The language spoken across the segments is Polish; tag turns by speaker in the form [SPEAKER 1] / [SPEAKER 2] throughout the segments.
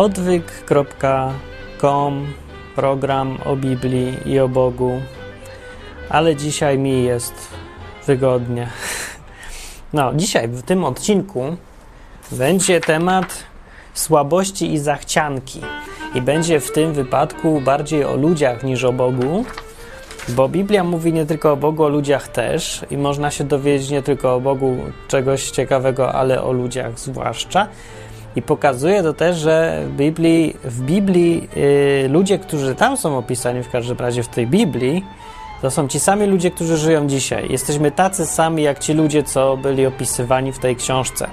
[SPEAKER 1] Odwyk.com program o Biblii i o Bogu, ale dzisiaj mi jest wygodnie. No, dzisiaj w tym odcinku będzie temat słabości i zachcianki. I będzie w tym wypadku bardziej o ludziach niż o Bogu, bo Biblia mówi nie tylko o Bogu, o ludziach też, i można się dowiedzieć nie tylko o Bogu czegoś ciekawego, ale o ludziach zwłaszcza. I pokazuje to też, że w Biblii, w Biblii yy, ludzie, którzy tam są opisani, w każdym razie w tej Biblii, to są ci sami ludzie, którzy żyją dzisiaj. Jesteśmy tacy sami jak ci ludzie, co byli opisywani w tej książce.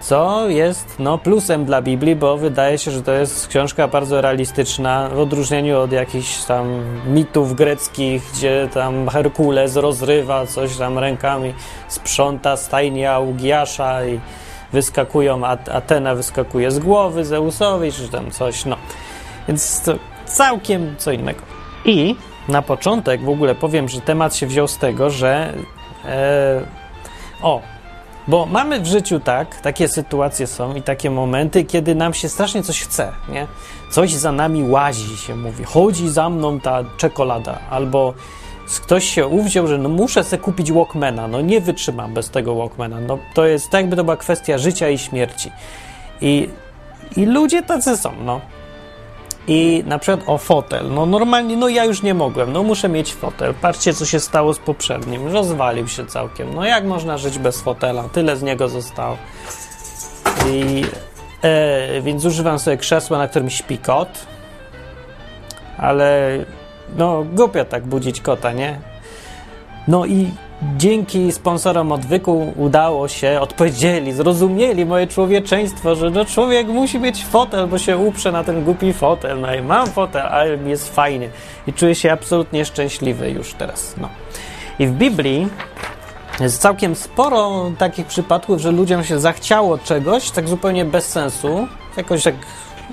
[SPEAKER 1] Co jest no, plusem dla Biblii, bo wydaje się, że to jest książka bardzo realistyczna, w odróżnieniu od jakichś tam mitów greckich, gdzie tam Herkules rozrywa coś tam rękami, sprząta stajnie Augiasza i wyskakują, Atena wyskakuje z głowy Zeusowi, czy tam coś, no. Więc to całkiem co innego. I na początek w ogóle powiem, że temat się wziął z tego, że e, o, bo mamy w życiu tak, takie sytuacje są i takie momenty, kiedy nam się strasznie coś chce, nie? Coś za nami łazi, się mówi. Chodzi za mną ta czekolada, albo ktoś się uwziął, że no muszę sobie kupić Walkmana, no nie wytrzymam bez tego Walkmana. No to jest tak, jakby to była kwestia życia i śmierci. I, i ludzie tacy są, no. I na przykład o fotel. No normalnie, no ja już nie mogłem, no muszę mieć fotel. Patrzcie, co się stało z poprzednim. Rozwalił się całkiem. No jak można żyć bez fotela? Tyle z niego zostało. I, e, więc używam sobie krzesła, na którym śpi kot. Ale no głupio tak budzić kota, nie? No i dzięki sponsorom odwyku udało się, odpowiedzieli, zrozumieli moje człowieczeństwo, że no człowiek musi mieć fotel, bo się uprze na ten głupi fotel. No i mam fotel, ale jest fajnie. I czuję się absolutnie szczęśliwy już teraz. No. I w Biblii jest całkiem sporo takich przypadków, że ludziom się zachciało czegoś tak zupełnie bez sensu, jakoś tak,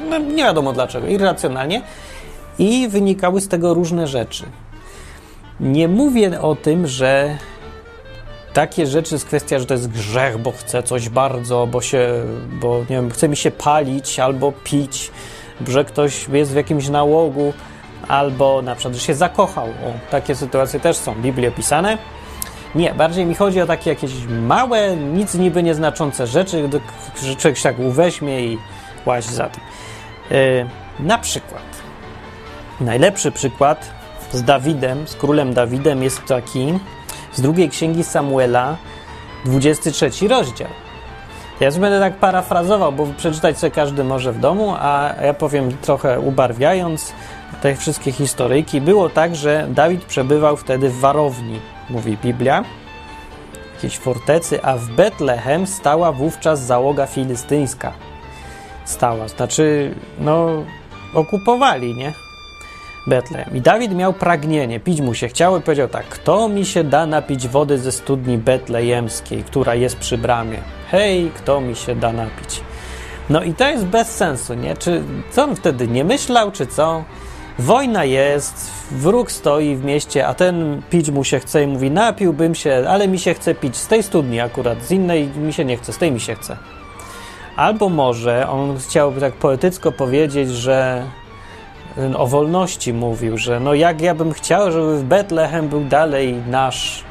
[SPEAKER 1] no nie wiadomo dlaczego, irracjonalnie i wynikały z tego różne rzeczy. Nie mówię o tym, że takie rzeczy jest kwestia, że to jest grzech, bo chcę coś bardzo, bo się, bo nie wiem, chce mi się palić albo pić, że ktoś jest w jakimś nałogu, albo na przykład, że się zakochał. O, takie sytuacje też są w Biblii opisane. Nie, bardziej mi chodzi o takie jakieś małe, nic niby nieznaczące rzeczy, że człowiek się tak uweźmie i łazi za tym. Yy, na przykład, najlepszy przykład z Dawidem, z królem Dawidem jest taki, z drugiej księgi Samuela, 23 rozdział. Ja już będę tak parafrazował, bo przeczytać sobie każdy może w domu, a ja powiem trochę ubarwiając te wszystkie historyjki. Było tak, że Dawid przebywał wtedy w warowni, mówi Biblia, jakiejś fortecy, a w Betlehem stała wówczas załoga filistyńska. Stała, znaczy, no, okupowali, nie? Betlejem. I Dawid miał pragnienie, pić mu się chciało i powiedział tak: Kto mi się da napić wody ze studni betlejemskiej, która jest przy bramie? Hej, kto mi się da napić? No i to jest bez sensu, nie? Czy co on wtedy nie myślał, czy co? Wojna jest, wróg stoi w mieście, a ten pić mu się chce i mówi: Napiłbym się, ale mi się chce pić z tej studni akurat, z innej mi się nie chce, z tej mi się chce. Albo może on chciałby tak poetycko powiedzieć, że o wolności mówił, że no jak ja bym chciał, żeby w Betlehem był dalej nasz,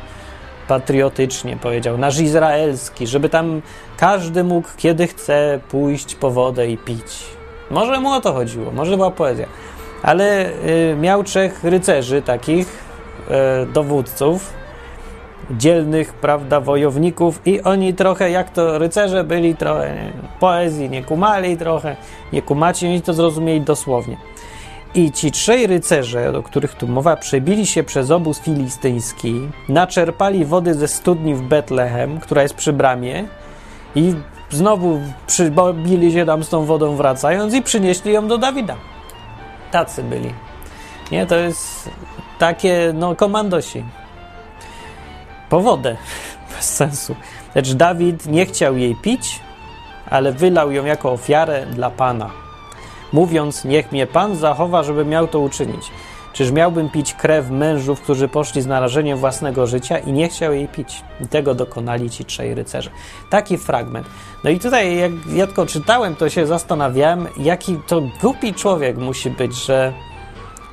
[SPEAKER 1] patriotycznie powiedział, nasz izraelski, żeby tam każdy mógł kiedy chce pójść po wodę i pić. Może mu o to chodziło, może była poezja. Ale y, miał trzech rycerzy takich, y, dowódców, dzielnych, prawda, wojowników i oni trochę, jak to rycerze byli, trochę nie, poezji nie kumali trochę, nie kumaci, oni to zrozumieli dosłownie. I ci trzej rycerze, o których tu mowa, przebili się przez obóz filistyński, naczerpali wody ze studni w Betlehem, która jest przy bramie, i znowu przybili się tam z tą wodą wracając i przynieśli ją do Dawida. Tacy byli. Nie, to jest takie, no, komandosi. Po wodę. Bez sensu. Lecz Dawid nie chciał jej pić, ale wylał ją jako ofiarę dla Pana mówiąc: Niech mnie Pan zachowa, żeby miał to uczynić. Czyż miałbym pić krew mężów, którzy poszli z narażeniem własnego życia i nie chciał jej pić? I tego dokonali ci trzej rycerze. Taki fragment. No i tutaj, jak ja tylko czytałem, to się zastanawiałem, jaki to głupi człowiek musi być, że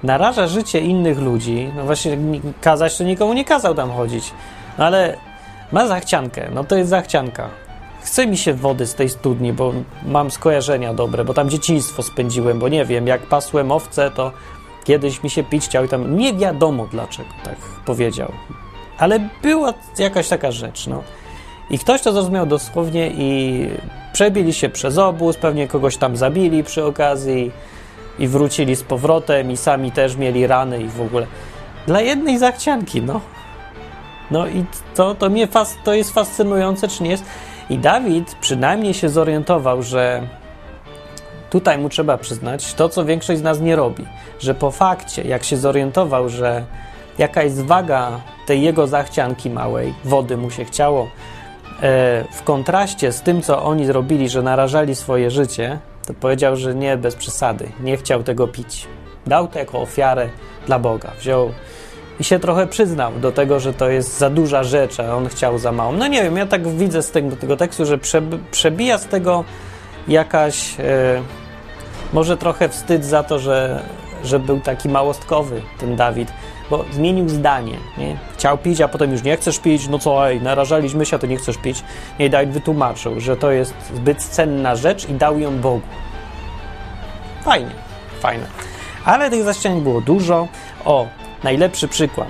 [SPEAKER 1] naraża życie innych ludzi. No właśnie, kazać to nikomu nie kazał tam chodzić. No ale ma zachciankę. No to jest zachcianka. Chce mi się wody z tej studni, bo mam skojarzenia dobre, bo tam dzieciństwo spędziłem, bo nie wiem, jak pasłem owce, to kiedyś mi się pić chciał i tam nie wiadomo dlaczego tak powiedział. Ale była jakaś taka rzecz, no. I ktoś to zrozumiał dosłownie i przebili się przez obóz, pewnie kogoś tam zabili przy okazji i wrócili z powrotem i sami też mieli rany i w ogóle. Dla jednej zachcianki, no. No i to, to mnie fas, to jest fascynujące, czy nie jest? I Dawid przynajmniej się zorientował, że tutaj mu trzeba przyznać to, co większość z nas nie robi, że po fakcie, jak się zorientował, że jaka jest waga tej jego zachcianki małej, wody mu się chciało, e, w kontraście z tym, co oni zrobili, że narażali swoje życie, to powiedział, że nie, bez przesady, nie chciał tego pić. Dał to jako ofiarę dla Boga. Wziął i się trochę przyznał do tego, że to jest za duża rzecz, a on chciał za małą. No nie wiem, ja tak widzę z tego, tego tekstu, że przebija z tego jakaś e, może trochę wstyd za to, że, że był taki małostkowy ten Dawid, bo zmienił zdanie. Nie? Chciał pić, a potem już nie chcesz pić, no co, ej, narażaliśmy się, a ty nie chcesz pić. Nie, Dawid wytłumaczył, że to jest zbyt cenna rzecz i dał ją Bogu. Fajnie, fajne. Ale tych zaściań było dużo. O, najlepszy przykład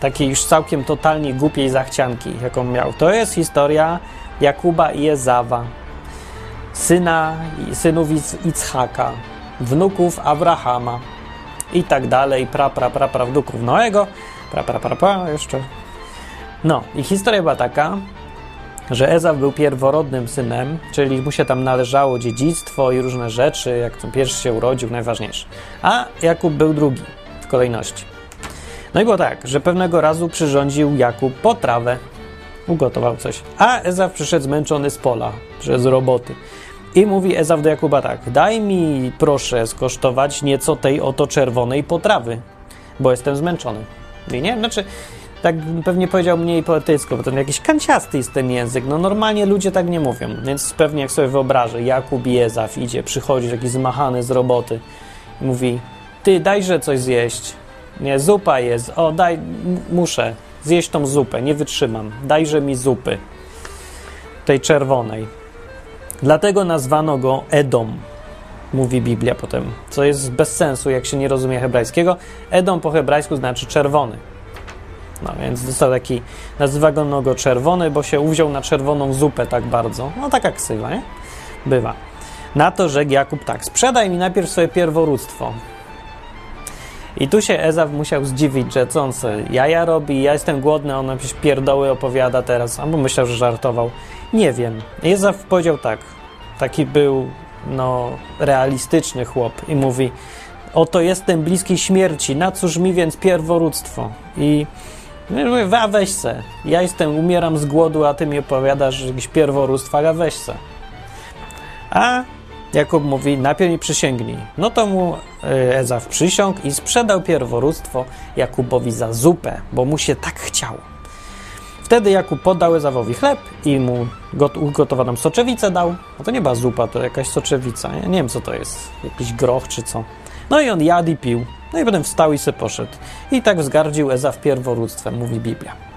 [SPEAKER 1] takiej już całkiem totalnie głupiej zachcianki, jaką miał, to jest historia Jakuba i Ezawa, syna, synów Ichaka, wnuków Abrahama i tak dalej, pra, pra, pra, pra wnuków Noego, pra, pra, pra, pra, jeszcze. No, i historia była taka, że Ezaw był pierworodnym synem, czyli mu się tam należało dziedzictwo i różne rzeczy, jak to pierwszy się urodził, najważniejsze. A Jakub był drugi w kolejności. No i było tak, że pewnego razu przyrządził Jakub potrawę, ugotował coś, a Ezaw przyszedł zmęczony z pola, przez roboty. I mówi Ezaw do Jakuba tak, daj mi proszę skosztować nieco tej oto czerwonej potrawy, bo jestem zmęczony. I nie, znaczy, tak pewnie powiedział mniej poetycko, bo to jakiś kanciasty jest ten język. No normalnie ludzie tak nie mówią, więc pewnie jak sobie wyobrażę, Jakub i Ezaw idzie, przychodzi taki zmachany z roboty i mówi, ty dajże coś zjeść. Nie, zupa jest. O, daj, muszę zjeść tą zupę, nie wytrzymam. Dajże mi zupy. Tej czerwonej. Dlatego nazwano go Edom, mówi Biblia potem, co jest bez sensu, jak się nie rozumie hebrajskiego. Edom po hebrajsku znaczy czerwony. No więc został taki, nazywano go czerwony, bo się uwziął na czerwoną zupę tak bardzo. No taka ksywa, nie? Bywa. Na to rzekł Jakub tak, sprzedaj mi najpierw swoje pierworództwo. I tu się Ezaw musiał zdziwić, że co on sobie jaja robi, ja jestem głodny, on jakieś pierdoły opowiada teraz, albo myślał, że żartował. Nie wiem. Ezaw powiedział tak, taki był no, realistyczny chłop i mówi oto jestem bliski śmierci, na cóż mi więc pierworództwo? I mówię, a weź se. Ja jestem, umieram z głodu, a ty mi opowiadasz jakieś pierworództwa, a weź se. A Jakub mówi, najpierw mi przysięgnij. No to mu e, Ezaw przysiągł i sprzedał pierworództwo Jakubowi za zupę, bo mu się tak chciało. Wtedy Jakub podał Ezawowi chleb i mu ugotowaną soczewicę dał. No to nie była zupa, to jakaś soczewica. Ja nie wiem, co to jest. Jakiś groch czy co. No i on jadł i pił. No i potem wstał i se poszedł. I tak wzgardził Ezaw pierworództwem, mówi Biblia.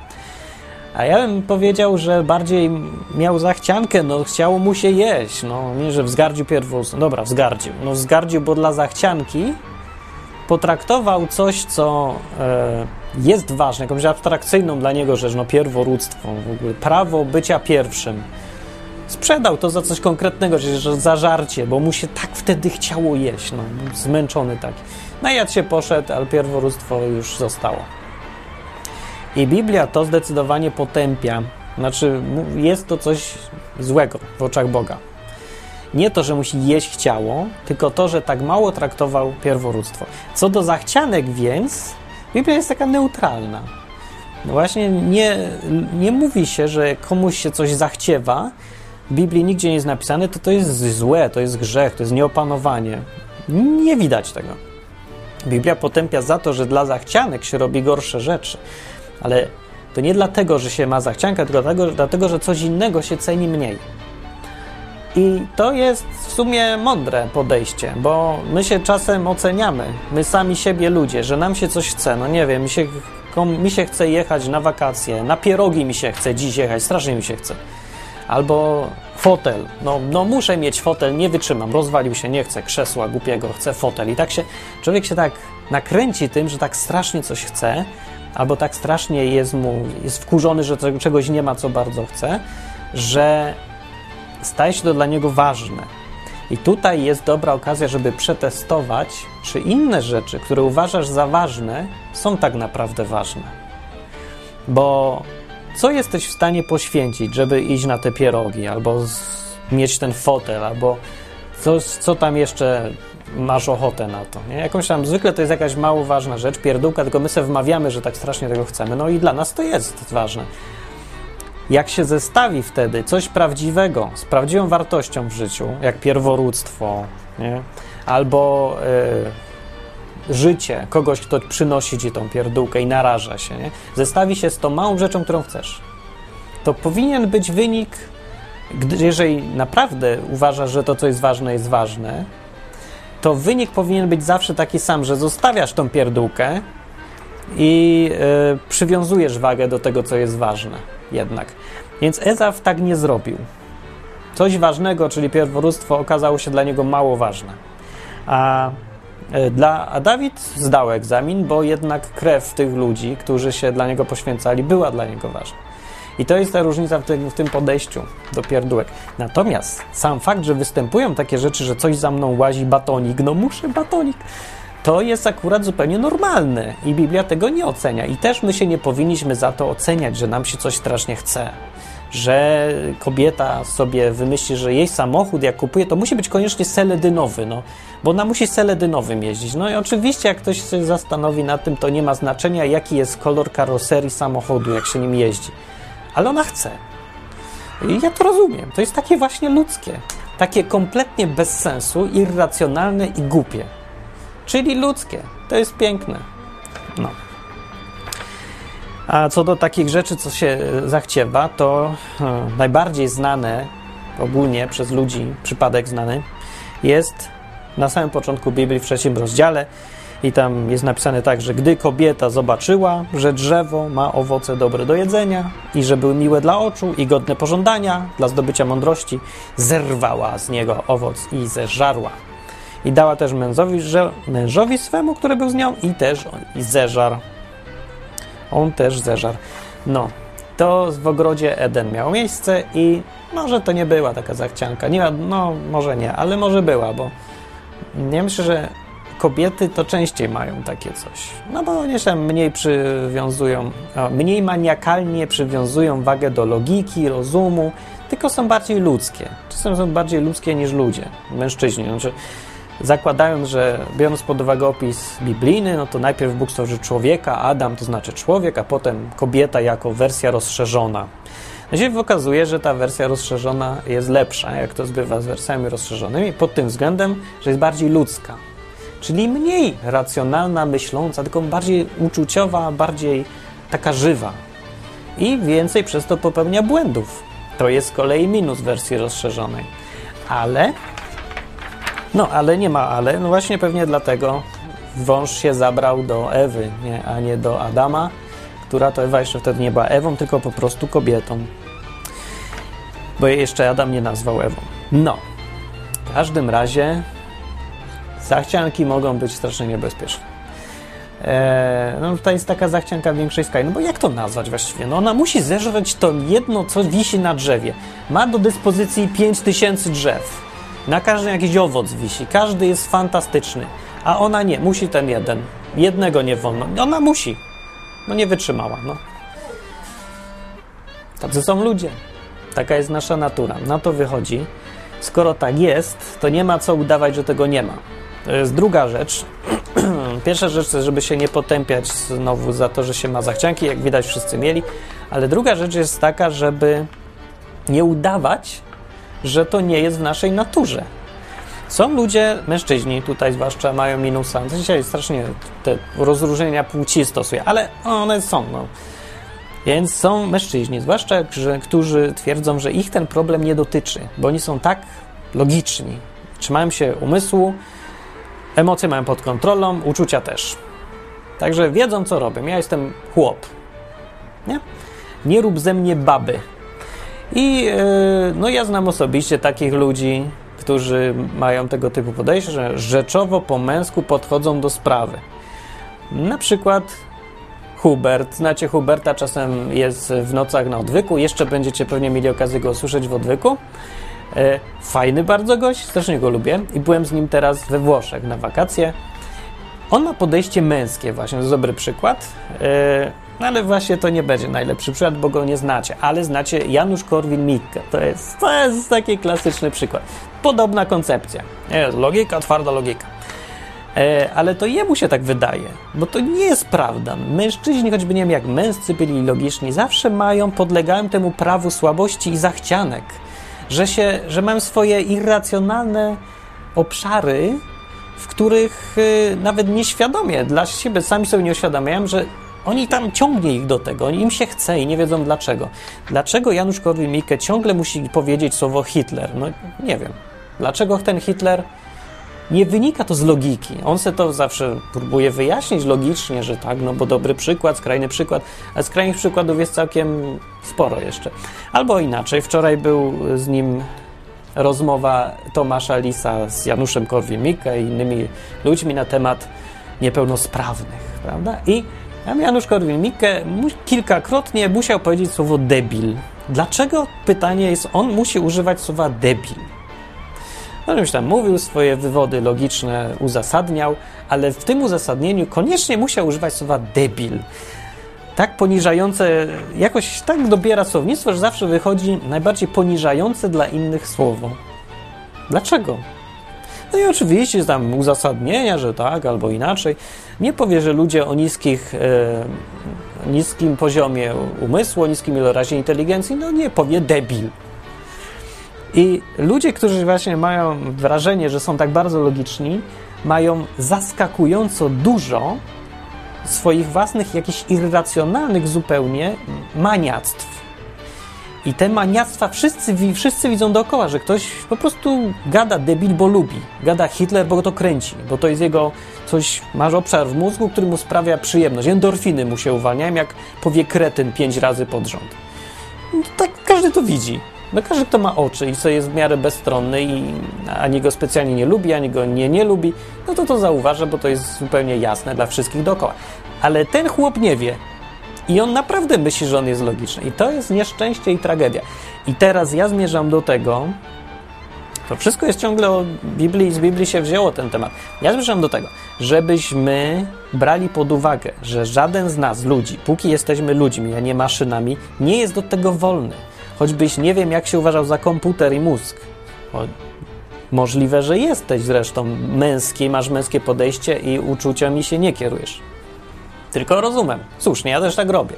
[SPEAKER 1] A ja bym powiedział, że bardziej miał zachciankę, no chciało mu się jeść, no nie, że wzgardził pierwotnie, dobra, wzgardził, no wzgardził, bo dla zachcianki potraktował coś, co e, jest ważne, jakąś abstrakcyjną dla niego rzecz, no pierworództwo, w ogóle prawo bycia pierwszym. Sprzedał to za coś konkretnego, że za żarcie, bo mu się tak wtedy chciało jeść, no zmęczony taki. Najadł no się poszedł, ale pierworództwo już zostało. I Biblia to zdecydowanie potępia. Znaczy, jest to coś złego w oczach Boga. Nie to, że musi jeść chciało, tylko to, że tak mało traktował pierworództwo. Co do zachcianek więc, Biblia jest taka neutralna. No właśnie nie, nie mówi się, że komuś się coś zachciewa. W Biblii nigdzie nie jest napisane, to to jest złe, to jest grzech, to jest nieopanowanie. Nie widać tego. Biblia potępia za to, że dla zachcianek się robi gorsze rzeczy. Ale to nie dlatego, że się ma zachciankę, tylko dlatego, dlatego, że coś innego się ceni mniej. I to jest w sumie mądre podejście, bo my się czasem oceniamy, my sami siebie ludzie, że nam się coś chce. No nie wiem, mi się, mi się chce jechać na wakacje, na pierogi mi się chce dziś jechać, strasznie mi się chce. Albo fotel. No, no muszę mieć fotel, nie wytrzymam, rozwalił się, nie chcę krzesła głupiego, chcę fotel. I tak się, człowiek się tak nakręci tym, że tak strasznie coś chce, albo tak strasznie jest mu, jest wkurzony, że czegoś nie ma, co bardzo chce, że staje się to dla niego ważne. I tutaj jest dobra okazja, żeby przetestować, czy inne rzeczy, które uważasz za ważne, są tak naprawdę ważne. Bo co jesteś w stanie poświęcić, żeby iść na te pierogi, albo mieć ten fotel, albo co tam jeszcze masz ochotę na to. Nie? Jakąś tam, zwykle to jest jakaś mało ważna rzecz, pierdółka, tylko my sobie wmawiamy, że tak strasznie tego chcemy. No i dla nas to jest ważne. Jak się zestawi wtedy coś prawdziwego z prawdziwą wartością w życiu, jak pierworództwo, nie? albo y, życie kogoś, kto przynosi ci tą pierdółkę i naraża się, nie? zestawi się z tą małą rzeczą, którą chcesz, to powinien być wynik, gdy, jeżeli naprawdę uważasz, że to, co jest ważne, jest ważne, to wynik powinien być zawsze taki sam, że zostawiasz tą pierdółkę i y, przywiązujesz wagę do tego, co jest ważne jednak. Więc Ezaf tak nie zrobił. Coś ważnego, czyli pierworództwo, okazało się dla niego mało ważne. A, y, dla, a Dawid zdał egzamin, bo jednak krew tych ludzi, którzy się dla niego poświęcali, była dla niego ważna. I to jest ta różnica w tym, w tym, podejściu do pierdółek. Natomiast sam fakt, że występują takie rzeczy, że coś za mną łazi batonik, no muszę batonik, to jest akurat zupełnie normalne i Biblia tego nie ocenia. I też my się nie powinniśmy za to oceniać, że nam się coś strasznie chce. Że kobieta sobie wymyśli, że jej samochód, jak kupuje, to musi być koniecznie seledynowy, no, bo ona musi seledynowym jeździć. No i oczywiście, jak ktoś się zastanowi nad tym, to nie ma znaczenia, jaki jest kolor karoserii samochodu, jak się nim jeździ. Ale ona chce. I ja to rozumiem. To jest takie właśnie ludzkie. Takie kompletnie bez sensu, irracjonalne i głupie. Czyli ludzkie. To jest piękne. No. A co do takich rzeczy, co się zachciewa, to e, najbardziej znane ogólnie przez ludzi, przypadek znany, jest na samym początku Biblii w trzecim rozdziale i tam jest napisane tak, że gdy kobieta zobaczyła, że drzewo ma owoce dobre do jedzenia i że były miłe dla oczu i godne pożądania dla zdobycia mądrości, zerwała z niego owoc i zeżarła. I dała też mężowi, że, mężowi swemu, który był z nią, i też i zeżar. On też zeżar. No, to w ogrodzie Eden miało miejsce i może to nie była taka zachcianka. Nie, no, może nie, ale może była, bo nie myślę, że kobiety to częściej mają takie coś. No bo oni się mniej przywiązują, mniej maniakalnie przywiązują wagę do logiki, rozumu, tylko są bardziej ludzkie. Czasem są bardziej ludzkie niż ludzie, mężczyźni. Znaczy, zakładając, że biorąc pod uwagę opis biblijny, no to najpierw Bóg stworzył człowieka, Adam to znaczy człowiek, a potem kobieta jako wersja rozszerzona. No się okazuje, że ta wersja rozszerzona jest lepsza, jak to zbywa z wersjami rozszerzonymi, pod tym względem, że jest bardziej ludzka. Czyli mniej racjonalna, myśląca, tylko bardziej uczuciowa, bardziej taka żywa. I więcej przez to popełnia błędów. To jest z kolei minus wersji rozszerzonej. Ale no, ale nie ma ale. No właśnie pewnie dlatego wąż się zabrał do Ewy, nie, a nie do Adama, która to Ewa jeszcze wtedy nie była Ewą, tylko po prostu kobietą. Bo jej jeszcze Adam nie nazwał Ewą. No, w każdym razie zachcianki mogą być strasznie niebezpieczne. Eee, no tutaj jest taka zachcianka większej skali. No bo jak to nazwać właściwie? No ona musi zeżreć to jedno, co wisi na drzewie. Ma do dyspozycji 5000 drzew na każdym jakiś owoc wisi, każdy jest fantastyczny, a ona nie, musi ten jeden. Jednego nie wolno. Ona musi. No nie wytrzymała, no. Tacy są ludzie. Taka jest nasza natura. Na to wychodzi. Skoro tak jest, to nie ma co udawać, że tego nie ma. To jest druga rzecz. Pierwsza rzecz żeby się nie potępiać znowu za to, że się ma zachcianki, jak widać wszyscy mieli, ale druga rzecz jest taka, żeby nie udawać, że to nie jest w naszej naturze. Są ludzie, mężczyźni tutaj zwłaszcza, mają minusa. Dzisiaj strasznie te rozróżnienia płci stosuje, ale one są. No. Więc są mężczyźni, zwłaszcza, którzy twierdzą, że ich ten problem nie dotyczy, bo oni są tak logiczni, trzymają się umysłu, emocje mają pod kontrolą, uczucia też. Także wiedzą, co robią. Ja jestem chłop. Nie? Nie rób ze mnie baby. I yy, no ja znam osobiście takich ludzi, którzy mają tego typu podejście, że rzeczowo po męsku podchodzą do sprawy. Na przykład Hubert. Znacie Huberta, czasem jest w nocach na odwyku. Jeszcze będziecie pewnie mieli okazję go usłyszeć w odwyku. E, fajny bardzo gość, strasznie go lubię i byłem z nim teraz we Włoszech na wakacje. On ma podejście męskie, właśnie, to jest dobry przykład. E, no ale właśnie to nie będzie najlepszy przykład, bo go nie znacie, ale znacie Janusz Korwin-Mikke. To jest, to jest taki klasyczny przykład. Podobna koncepcja. Logika, twarda logika. E, ale to jemu się tak wydaje, bo to nie jest prawda. Mężczyźni, choćby nie wiem jak męscy byli logiczni, zawsze mają, podlegają temu prawu słabości i zachcianek, że, się, że mają swoje irracjonalne obszary, w których y, nawet nieświadomie dla siebie sami sobie nie uświadamiają, że oni tam ciągnie ich do tego, im się chce i nie wiedzą dlaczego. Dlaczego Janusz Korwin-Mikke ciągle musi powiedzieć słowo Hitler? No nie wiem. Dlaczego ten Hitler nie wynika to z logiki. On se to zawsze próbuje wyjaśnić logicznie, że tak, no bo dobry przykład, skrajny przykład, a skrajnych przykładów jest całkiem sporo jeszcze. Albo inaczej, wczoraj był z nim rozmowa Tomasza Lisa z Januszem Korwin-Mikke i innymi ludźmi na temat niepełnosprawnych, prawda? I Janusz Korwin-Mikke kilkakrotnie musiał powiedzieć słowo debil. Dlaczego, pytanie jest, on musi używać słowa debil? No, już tam mówił, swoje wywody logiczne uzasadniał, ale w tym uzasadnieniu koniecznie musiał używać słowa debil. Tak poniżające, jakoś tak dobiera słownictwo, że zawsze wychodzi najbardziej poniżające dla innych słowo. Dlaczego? No i oczywiście tam uzasadnienia, że tak albo inaczej. Nie powie, że ludzie o niskich, e, niskim poziomie umysłu, niskim ilorazie inteligencji, no nie powie debil. I ludzie, którzy właśnie mają wrażenie, że są tak bardzo logiczni, mają zaskakująco dużo swoich własnych, jakichś irracjonalnych zupełnie maniactw. I te maniactwa wszyscy, wszyscy widzą dookoła, że ktoś po prostu gada debil, bo lubi. Gada Hitler, bo to kręci, bo to jest jego coś, masz obszar w mózgu, który mu sprawia przyjemność. Endorfiny mu się uwalniają, jak powie kretyn pięć razy pod rząd. tak każdy to widzi. No każdy, kto ma oczy i co jest w miarę bezstronny i ani go specjalnie nie lubi, ani go nie nie lubi, no to to zauważa, bo to jest zupełnie jasne dla wszystkich dookoła. Ale ten chłop nie wie. I on naprawdę myśli, że on jest logiczny. I to jest nieszczęście i tragedia. I teraz ja zmierzam do tego, to wszystko jest ciągle o Biblii, z Biblii się wzięło ten temat. Ja zmierzam do tego, żebyśmy brali pod uwagę, że żaden z nas, ludzi, póki jesteśmy ludźmi, a nie maszynami, nie jest do tego wolny. Choćbyś nie wiem, jak się uważał za komputer i mózg. O, możliwe, że jesteś zresztą męski, masz męskie podejście i uczuciami się nie kierujesz. Tylko rozumiem. Słusznie, ja też tak robię.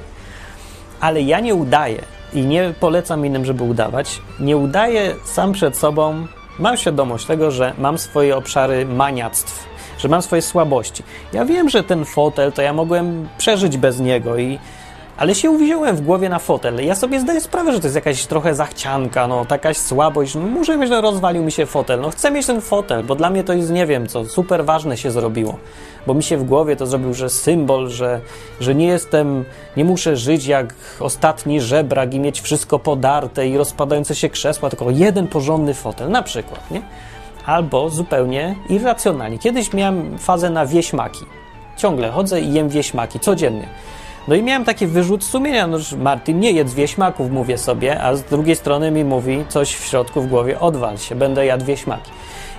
[SPEAKER 1] Ale ja nie udaję i nie polecam innym, żeby udawać. Nie udaję sam przed sobą. Mam świadomość tego, że mam swoje obszary maniactw, że mam swoje słabości. Ja wiem, że ten fotel to ja mogłem przeżyć bez niego i ale się uwziąłem w głowie na fotel. Ja sobie zdaję sprawę, że to jest jakaś trochę zachcianka, no, jakaś słabość. No, muszę mieć, że rozwalił mi się fotel. No, chcę mieć ten fotel, bo dla mnie to jest, nie wiem co, super ważne się zrobiło. Bo mi się w głowie to zrobił, że symbol, że, że nie jestem, nie muszę żyć jak ostatni żebrak i mieć wszystko podarte i rozpadające się krzesła, tylko jeden porządny fotel, na przykład, nie? Albo zupełnie irracjonalnie. Kiedyś miałem fazę na wieśmaki. Ciągle chodzę i jem wieśmaki, codziennie. No i miałem taki wyrzut sumienia, no, Martin, nie jedz wieśmaków, mówię sobie, a z drugiej strony mi mówi coś w środku w głowie, odwal się, będę jadł wieśmaki.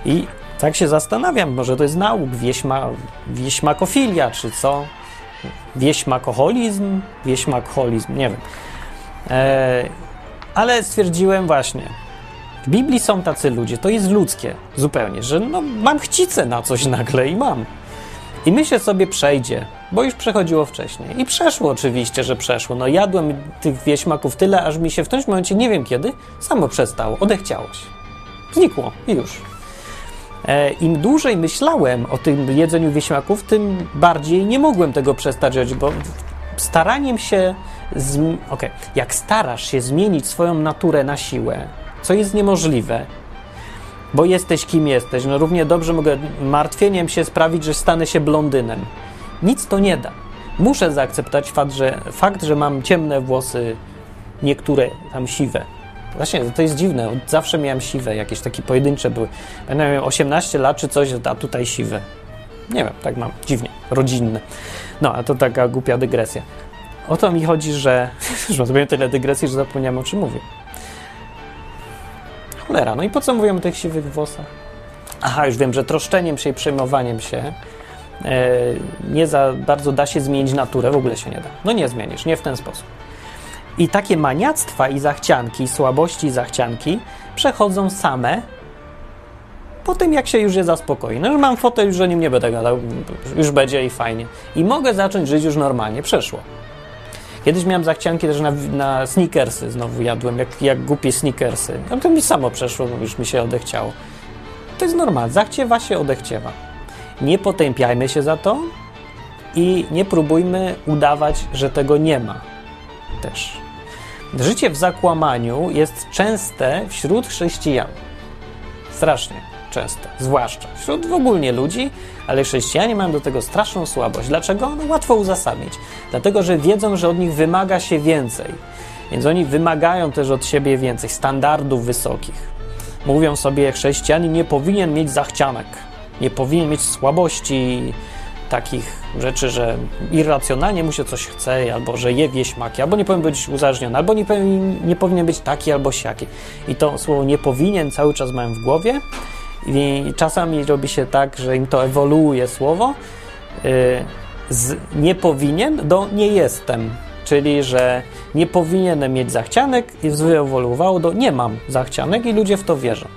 [SPEAKER 1] I tak się zastanawiam, może to jest nauk, wieśma, wieśmakofilia, czy co? Wieśmakoholizm? Wieśmakholizm, nie wiem. E, ale stwierdziłem właśnie, w Biblii są tacy ludzie, to jest ludzkie zupełnie, że no, mam chcicę na coś nagle i mam. I myślę sobie, przejdzie, bo już przechodziło wcześniej. I przeszło oczywiście, że przeszło. No jadłem tych wieśmaków tyle, aż mi się w tym momencie, nie wiem kiedy, samo przestało, odechciało się. Znikło i już. E, Im dłużej myślałem o tym jedzeniu wieśmaków, tym bardziej nie mogłem tego przestać robić, bo staraniem się. Zm- okay. Jak starasz się zmienić swoją naturę na siłę, co jest niemożliwe, bo jesteś kim jesteś, no równie dobrze mogę martwieniem się sprawić, że stanę się blondynem. Nic to nie da. Muszę zaakceptować fakt, że, fakt, że mam ciemne włosy, niektóre tam siwe. Właśnie, to jest dziwne. Zawsze miałem siwe, jakieś takie pojedyncze były. Ja miałem 18 lat czy coś, a tutaj siwe. Nie wiem, tak mam. Dziwnie. Rodzinne. No, a to taka głupia dygresja. O to mi chodzi, że... Już zrobiłem tyle dygresji, że zapomniałem o czym mówię. Cholera, no i po co mówię o tych siwych włosach? Aha, już wiem, że troszczeniem się i przejmowaniem się e, nie za bardzo da się zmienić naturę, w ogóle się nie da. No nie zmienisz, nie w ten sposób. I takie maniactwa i zachcianki, słabości i zachcianki przechodzą same po tym, jak się już je zaspokoi. No już mam fotel, już o nim nie będę gadał, już będzie i fajnie. I mogę zacząć żyć już normalnie. Przeszło. Kiedyś miałem zachcianki też na, na sneakersy, znowu jadłem, jak, jak głupie sneakersy. No to mi samo przeszło, bo już mi się odechciało. To jest normalne, zachciewa się, odechciewa. Nie potępiajmy się za to i nie próbujmy udawać, że tego nie ma. Też. Życie w zakłamaniu jest częste wśród chrześcijan. Strasznie zwłaszcza wśród w ogóle ludzi, ale chrześcijanie mają do tego straszną słabość. Dlaczego? No łatwo uzasadnić. Dlatego, że wiedzą, że od nich wymaga się więcej. Więc oni wymagają też od siebie więcej, standardów wysokich. Mówią sobie, chrześcijanin nie powinien mieć zachcianek, nie powinien mieć słabości, takich rzeczy, że irracjonalnie mu się coś chce, albo że je wieśmaki, albo nie powinien być uzależniony, albo nie powinien, nie powinien być taki albo siaki. I to słowo nie powinien cały czas mają w głowie i czasami robi się tak, że im to ewoluuje słowo yy, z nie powinien do nie jestem. Czyli, że nie powinienem mieć zachcianek i wyewoluowało do nie mam zachcianek i ludzie w to wierzą.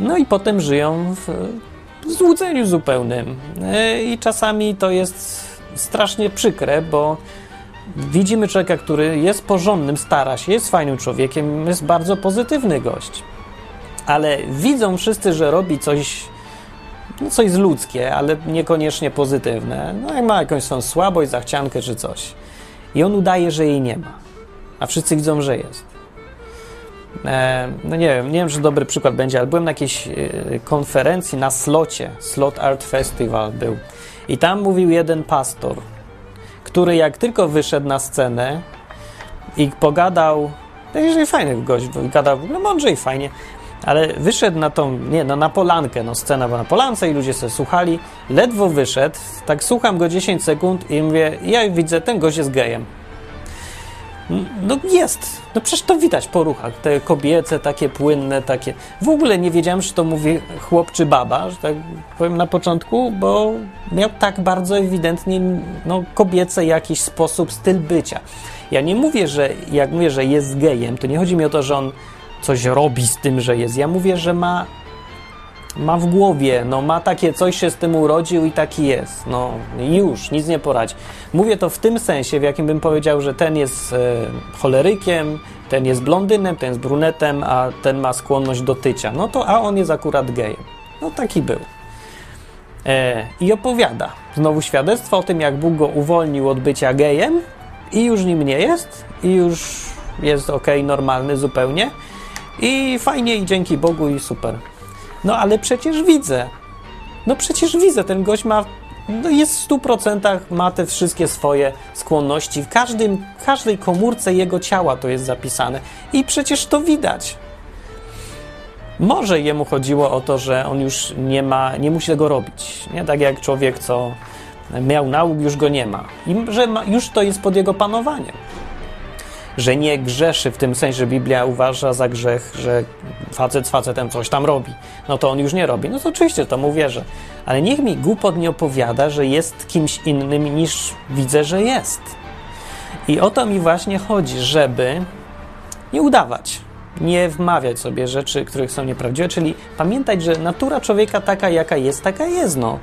[SPEAKER 1] No i potem żyją w złudzeniu zupełnym. E, I czasami to jest strasznie przykre, bo widzimy człowieka, który jest porządnym, stara się, jest fajnym człowiekiem, jest bardzo pozytywny gość. Ale widzą wszyscy, że robi coś, no coś z ludzkie, ale niekoniecznie pozytywne. No i ma jakąś swoją słabość, zachciankę czy coś. I on udaje, że jej nie ma. A wszyscy widzą, że jest. E, no nie wiem, nie wiem, czy dobry przykład będzie, ale byłem na jakiejś e, konferencji na Slocie, Slot Art Festival był. I tam mówił jeden pastor, który jak tylko wyszedł na scenę i pogadał, jeżeli fajny gość, gadał no mądrze i fajnie, ale wyszedł na tą, nie, no na polankę, no scena była na polance i ludzie sobie słuchali, ledwo wyszedł, tak słucham go 10 sekund i mówię, ja widzę, ten gość jest gejem. No jest. No przecież to widać po ruchach. Te kobiece, takie płynne, takie. W ogóle nie wiedziałem, czy to mówi chłop czy baba, że tak powiem na początku, bo miał tak bardzo ewidentnie no, kobiecy jakiś sposób, styl bycia. Ja nie mówię, że jak mówię, że jest gejem, to nie chodzi mi o to, że on coś robi z tym, że jest. Ja mówię, że ma ma w głowie, no ma takie coś się z tym urodził i taki jest. No już, nic nie poradzi. Mówię to w tym sensie, w jakim bym powiedział, że ten jest e, cholerykiem, ten jest blondynem, ten jest brunetem, a ten ma skłonność do tycia. No to, a on jest akurat gejem. No taki był. E, I opowiada znowu świadectwo o tym, jak Bóg go uwolnił od bycia gejem i już nim nie jest, i już jest ok, normalny zupełnie. I fajnie, i dzięki Bogu, i super. No ale przecież widzę. No przecież widzę, ten gość ma, no jest w stu procentach, ma te wszystkie swoje skłonności. W każdym, każdej komórce jego ciała to jest zapisane. I przecież to widać. Może jemu chodziło o to, że on już nie ma, nie musi tego robić. Nie tak jak człowiek, co miał nauk, już go nie ma. I że ma, już to jest pod jego panowaniem że nie grzeszy w tym sensie, że Biblia uważa za grzech, że facet z facetem coś tam robi, no to on już nie robi. No to oczywiście to mu wierzę. Ale niech mi głupot nie opowiada, że jest kimś innym niż widzę, że jest. I o to mi właśnie chodzi, żeby nie udawać, nie wmawiać sobie rzeczy, których są nieprawdziwe, czyli pamiętać, że natura człowieka taka, jaka jest, taka jest. No.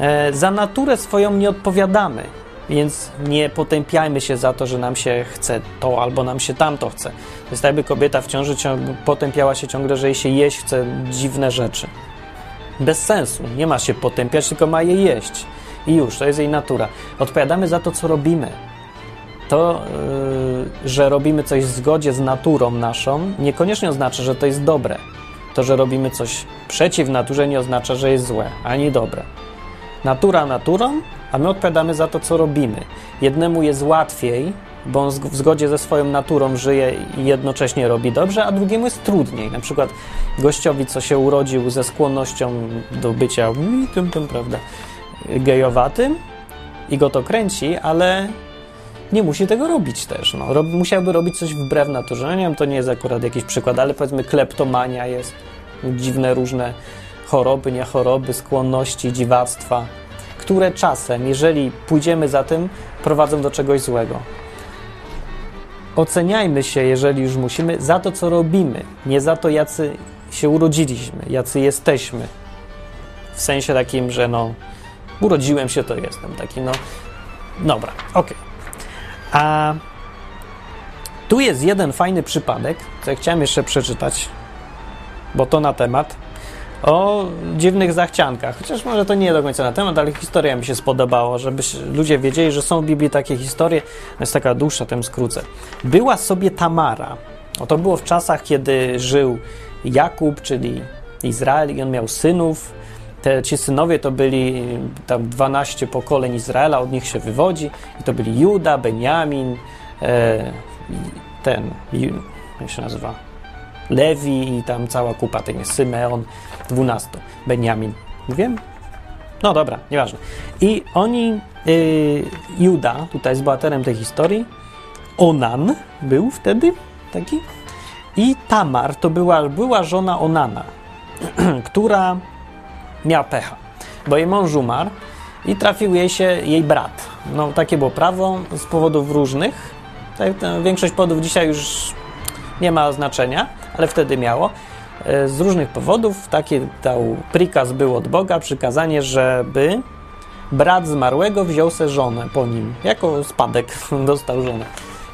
[SPEAKER 1] E, za naturę swoją nie odpowiadamy. Więc nie potępiajmy się za to, że nam się chce to albo nam się tamto chce. To jest jakby kobieta w ciąży potępiała się ciągle, że jej się jeść chce dziwne rzeczy. Bez sensu. Nie ma się potępiać, tylko ma je jeść. I już, to jest jej natura. Odpowiadamy za to, co robimy. To, yy, że robimy coś w zgodzie z naturą naszą, niekoniecznie oznacza, że to jest dobre. To, że robimy coś przeciw naturze, nie oznacza, że jest złe, ani dobre. Natura naturą, a my odpowiadamy za to, co robimy. Jednemu jest łatwiej, bo on w zgodzie ze swoją naturą żyje i jednocześnie robi dobrze, a drugiemu jest trudniej. Na przykład gościowi, co się urodził ze skłonnością do bycia tym, tym, prawda, gejowatym i go to kręci, ale nie musi tego robić też. No. Rob, musiałby robić coś wbrew naturze. No nie wiem, to nie jest akurat jakiś przykład, ale powiedzmy kleptomania jest, dziwne różne choroby, nie choroby, skłonności, dziwactwa, które czasem, jeżeli pójdziemy za tym, prowadzą do czegoś złego. Oceniajmy się, jeżeli już musimy, za to, co robimy, nie za to, jacy się urodziliśmy, jacy jesteśmy. W sensie takim, że no, urodziłem się, to jestem taki, no, dobra, okej. Okay. A tu jest jeden fajny przypadek, co ja chciałem jeszcze przeczytać, bo to na temat o dziwnych zachciankach. Chociaż może to nie do końca na temat, ale historia mi się spodobała, żeby ludzie wiedzieli, że są w Biblii takie historie. Jest taka dłuższa, tym skrócę. Była sobie Tamara. O, to było w czasach, kiedy żył Jakub, czyli Izrael, i on miał synów. Te, ci synowie to byli tam 12 pokoleń Izraela, od nich się wywodzi. I to byli Juda, Benjamin, e, ten, jak się nazywa? Lewi i tam cała kupa tych jest Symeon, 12. Benjamin. Mówiłem? No dobra, nieważne. I oni, yy, Juda, tutaj jest bohaterem tej historii, Onan był wtedy taki i Tamar to była, była żona Onana, która miała pecha, bo jej mąż umarł i trafił jej się jej brat. No takie było prawo z powodów różnych. Tak, większość powodów dzisiaj już nie ma znaczenia, ale wtedy miało. E, z różnych powodów taki dał prikaz był od Boga, przykazanie, żeby brat zmarłego wziął se żonę po nim, jako spadek dostał żonę.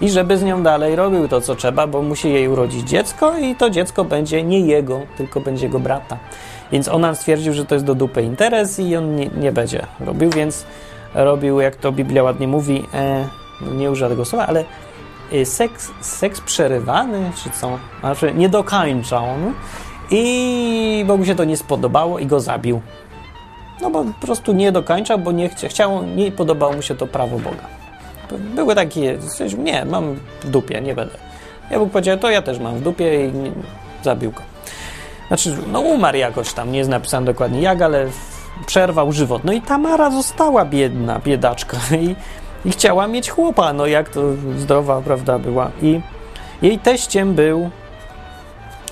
[SPEAKER 1] I żeby z nią dalej robił to, co trzeba, bo musi jej urodzić dziecko i to dziecko będzie nie jego, tylko będzie jego brata. Więc ona stwierdził, że to jest do dupy interes i on nie, nie będzie robił, więc robił, jak to Biblia ładnie mówi, e, no nie używa tego słowa, ale seks, seks przerywany, czy co? Znaczy, nie dokończał. I Bogu się to nie spodobało i go zabił. No bo po prostu nie dokończał, bo nie chciał, nie podobało mu się to prawo Boga. Były takie, nie, mam w dupie, nie będę. Ja Bóg powiedział, to ja też mam w dupie i nie, zabił go. Znaczy, no umarł jakoś tam, nie jest napisane dokładnie jak, ale przerwał żywot. No i Tamara została biedna, biedaczka i i chciała mieć chłopa, no jak to zdrowa, prawda, była. I jej teściem był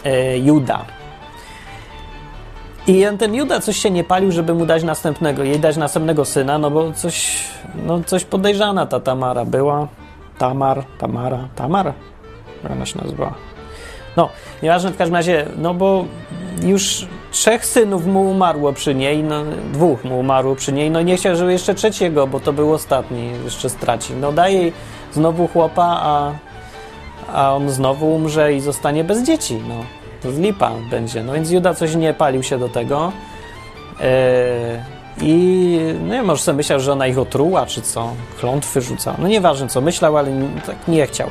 [SPEAKER 1] e, Juda. I ten Juda coś się nie palił, żeby mu dać następnego, jej dać następnego syna, no bo coś, no coś podejrzana ta Tamara była. Tamar, Tamara, Tamar? Ona się nazywa? No, nieważne w każdym razie, no bo już trzech synów mu umarło przy niej, no, dwóch mu umarło przy niej, no nie chciał, żeby jeszcze trzeciego, bo to był ostatni, jeszcze straci. No daje jej znowu chłopa, a, a on znowu umrze i zostanie bez dzieci, no. To z lipa będzie. No więc Juda coś nie palił się do tego. Yy, I no, może sobie myślał, że ona ich otruła, czy co, klątwy rzucała. No nieważne co myślał, ale tak nie chciał.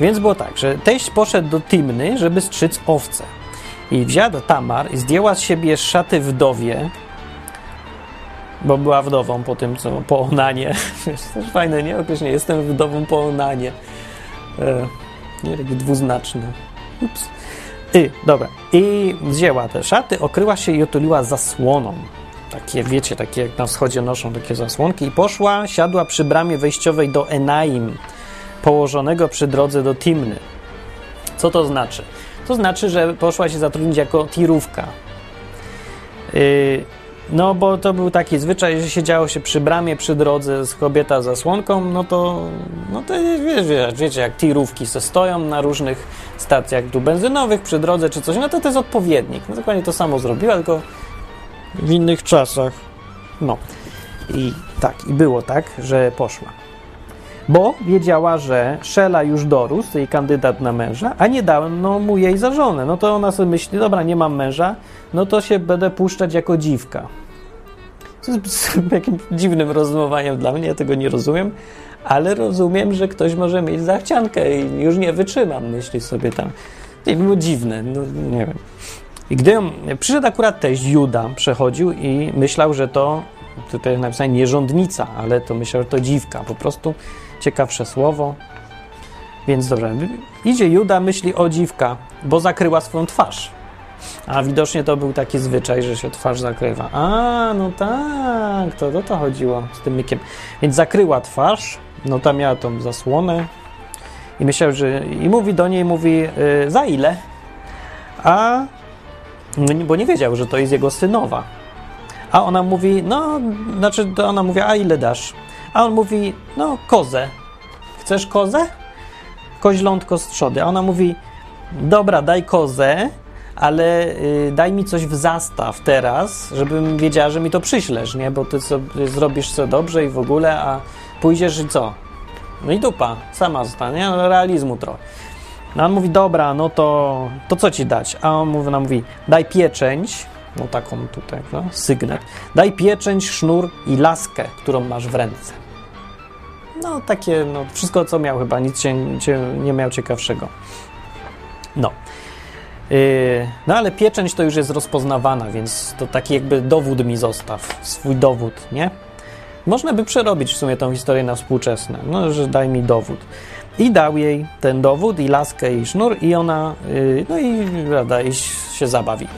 [SPEAKER 1] Więc było tak, że teść poszedł do Timny, żeby strzyc owce. I wzięła Tamar i zdjęła z siebie szaty wdowie, bo była wdową po tym, co po Onanie. Też fajne, nie? Określenie, jestem wdową po Onanie. E, nie, takie dwuznaczne. Ups. I, dobra. I wzięła te szaty, okryła się i otuliła zasłoną. Takie, wiecie, takie jak na wschodzie noszą takie zasłonki. I poszła, siadła przy bramie wejściowej do Enaim, położonego przy drodze do Timny. Co to znaczy? To znaczy, że poszła się zatrudnić jako tirówka. Yy, no, bo to był taki zwyczaj, że siedziało się przy bramie, przy drodze z kobieta za słonką, no to, no to wiecie, wiecie, jak tirówki se stoją na różnych stacjach tu benzynowych, przy drodze czy coś, no to to jest odpowiednik. No dokładnie to samo zrobiła, tylko w innych czasach. No. I tak, i było tak, że poszła. Bo wiedziała, że Szela już dorósł, jej kandydat na męża, a nie dałem no, mu jej za żonę. No to ona sobie myśli, dobra, nie mam męża, no to się będę puszczać jako dziwka. To jest jakimś dziwnym rozumowaniem dla mnie, ja tego nie rozumiem, ale rozumiem, że ktoś może mieć zachciankę i już nie wytrzymam, myśli sobie tam. I było dziwne, no nie wiem. I gdy przyszedł akurat teść Juda, przechodził i myślał, że to, tutaj jest napisane nierządnica, ale to myślał, że to dziwka, po prostu ciekawsze słowo. Więc dobrze, idzie Juda, myśli o dziwka, bo zakryła swoją twarz. A widocznie to był taki zwyczaj, że się twarz zakrywa. A, no tak, to o to chodziło z tym mykiem. Więc zakryła twarz, no tam miała tą zasłonę i myślał, że... I mówi do niej, mówi, yy, za ile? A... No, bo nie wiedział, że to jest jego synowa. A ona mówi, no, znaczy to ona mówi, a ile dasz? A on mówi, no, kozę. Chcesz kozę? Koźlątko z trzody. A ona mówi, dobra, daj kozę, ale y, daj mi coś w zastaw teraz, żebym wiedziała, że mi to przyślesz, nie? Bo ty sobie zrobisz co dobrze i w ogóle, a pójdziesz i co? No i dupa, sama zostanie, no, realizmu trochę. No on mówi, dobra, no to, to co ci dać? A on mówi, ona mówi, daj pieczęć, no taką tutaj, no, sygnet. Daj pieczęć, sznur i laskę, którą masz w ręce. No takie, no wszystko co miał chyba, nic się, nie miał ciekawszego. No. Yy, no ale pieczęć to już jest rozpoznawana, więc to taki jakby dowód mi zostaw, swój dowód, nie? Można by przerobić w sumie tą historię na współczesne, no, że daj mi dowód. I dał jej ten dowód, i laskę, i sznur, i ona, yy, no i prawda, i się zabawili.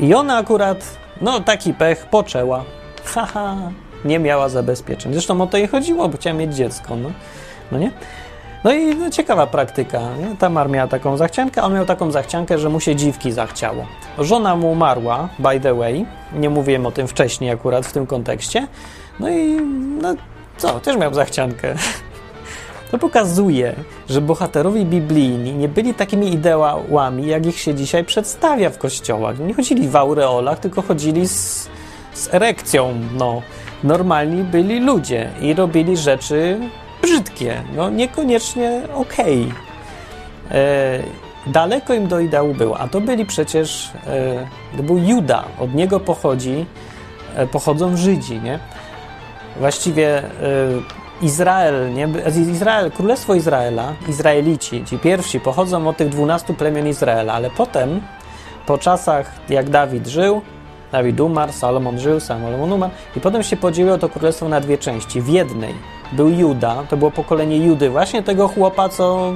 [SPEAKER 1] I ona akurat, no taki pech, poczęła. Haha, nie miała zabezpieczeń. Zresztą o to jej chodziło, bo chciała mieć dziecko, no, no nie? No i no, ciekawa praktyka. Nie? Tamar miała taką zachciankę, a on miał taką zachciankę, że mu się dziwki zachciało. Żona mu umarła, by the way. Nie mówiłem o tym wcześniej akurat w tym kontekście. No i no co, też miał zachciankę. To pokazuje, że bohaterowie biblijni nie byli takimi ideałami, jak ich się dzisiaj przedstawia w kościołach. Nie chodzili w aureolach, tylko chodzili z, z erekcją. No, normalni byli ludzie i robili rzeczy brzydkie, no niekoniecznie okej. Okay. E, daleko im do ideału było, a to byli przecież, e, to był Juda, od niego pochodzi, e, pochodzą Żydzi, nie? Właściwie Izrael, nie? Izrael, Królestwo Izraela, Izraelici, ci pierwsi pochodzą od tych dwunastu plemion Izraela, ale potem, po czasach jak Dawid żył, Dawid umarł, Salomon żył, Salomon umarł i potem się podzieliło to królestwo na dwie części. W jednej był Juda, to było pokolenie Judy, właśnie tego chłopa, co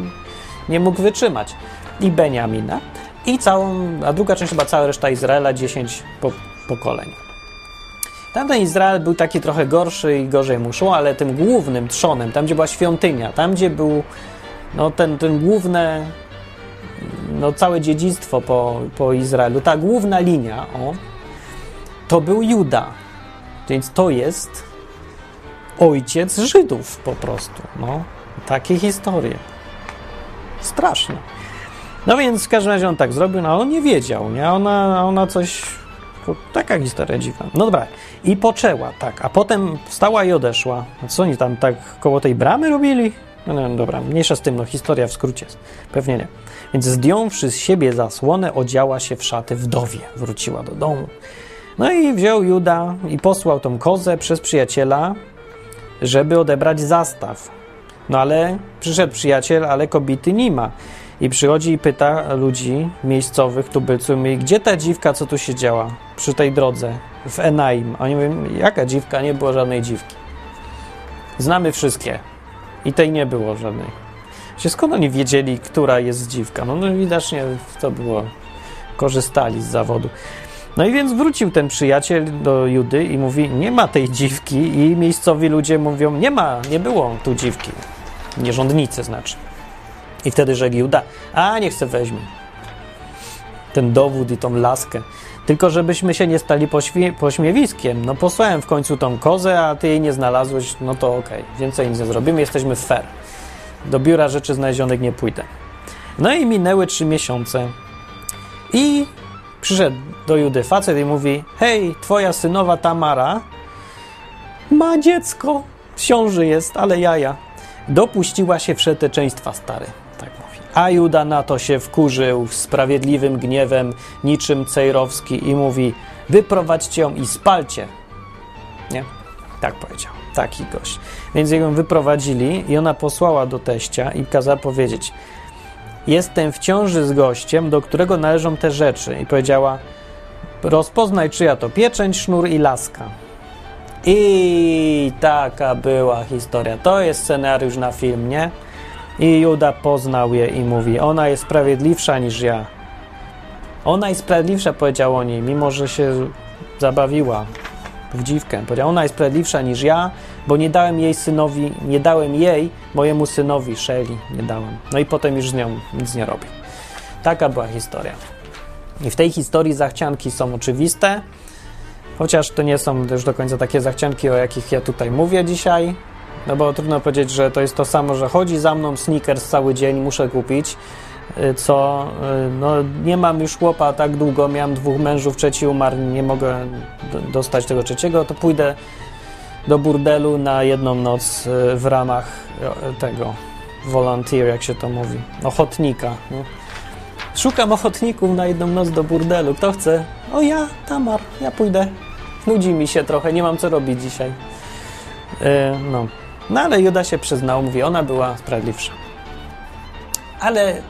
[SPEAKER 1] nie mógł wytrzymać, i Beniamina, i całą, a druga część chyba cała reszta Izraela, 10 po, pokoleń. Tamten Izrael był taki trochę gorszy i gorzej mu szło, ale tym głównym trzonem, tam gdzie była świątynia, tam gdzie był no, ten, ten główne, no, całe dziedzictwo po, po Izraelu, ta główna linia, o, to był Juda. Więc to jest ojciec Żydów po prostu. No, takie historie. Straszne. No więc w każdym razie on tak zrobił, no on nie wiedział, nie? Ona, ona coś... Taka historia dziwna. No dobra. I poczęła, tak. A potem wstała i odeszła. Co oni tam tak koło tej bramy robili? No, no dobra, mniejsza z tym, no historia w skrócie. Pewnie nie. Więc zdjąwszy z siebie zasłonę, odziała się w szaty wdowie. Wróciła do domu. No i wziął Juda i posłał tą kozę przez przyjaciela, żeby odebrać zastaw. No ale przyszedł przyjaciel, ale kobiety nie ma. I przychodzi i pyta ludzi miejscowych, tubylców, gdzie ta dziwka, co tu się działa przy tej drodze w Enaim? Oni mówią, jaka dziwka? Nie było żadnej dziwki. Znamy wszystkie. I tej nie było żadnej. Skąd oni wiedzieli, która jest dziwka? No, no widocznie to było, korzystali z zawodu. No i więc wrócił ten przyjaciel do Judy i mówi, nie ma tej dziwki i miejscowi ludzie mówią, nie ma, nie było tu dziwki. Nierządnicy znaczy. I wtedy rzekł Juda, a niech se weźmie. Ten dowód i tą laskę. Tylko żebyśmy się nie stali pośmie pośmiewiskiem. No posłałem w końcu tą kozę, a ty jej nie znalazłeś, no to okej. Okay. Więcej nic nie zrobimy, jesteśmy fair. Do biura rzeczy znalezionych nie pójdę. No i minęły trzy miesiące. I przyszedł do Judy facet i mówi: Hej, twoja synowa Tamara ma dziecko, ciąży jest, ale jaja. dopuściła się wszeteczeństwa, stary. Tak mówi. A Juda na to się wkurzył sprawiedliwym gniewem, niczym Cejrowski i mówi: Wyprowadźcie ją i spalcie. Nie? Tak powiedział. Taki gość. Więc ją wyprowadzili i ona posłała do teścia i kazała powiedzieć: Jestem w ciąży z gościem, do którego należą te rzeczy. I powiedziała: Rozpoznaj, czyja to pieczęć, sznur i laska. I taka była historia. To jest scenariusz na film, nie? I Juda poznał je i mówi: Ona jest sprawiedliwsza niż ja. Ona jest sprawiedliwsza, powiedział o niej, mimo że się zabawiła w dziwkę. Powiedział: Ona jest sprawiedliwsza niż ja, bo nie dałem jej synowi, nie dałem jej mojemu synowi Szeli, nie dałem. No i potem już z nią nic nie robi. Taka była historia. I w tej historii zachcianki są oczywiste, chociaż to nie są już do końca takie zachcianki, o jakich ja tutaj mówię dzisiaj. No bo trudno powiedzieć, że to jest to samo, że chodzi za mną sneakers cały dzień, muszę kupić, co y, no nie mam już chłopa tak długo, miałem dwóch mężów, trzeci umarł, nie mogę dostać tego trzeciego, to pójdę do burdelu na jedną noc y, w ramach tego volunteer, jak się to mówi, ochotnika. No. Szukam ochotników na jedną noc do burdelu. Kto chce? O ja, Tamar, ja pójdę. Nudzi mi się trochę, nie mam co robić dzisiaj. Yy, no. no ale Juda się przyznał, mówi, ona była sprawiedliwsza. Ale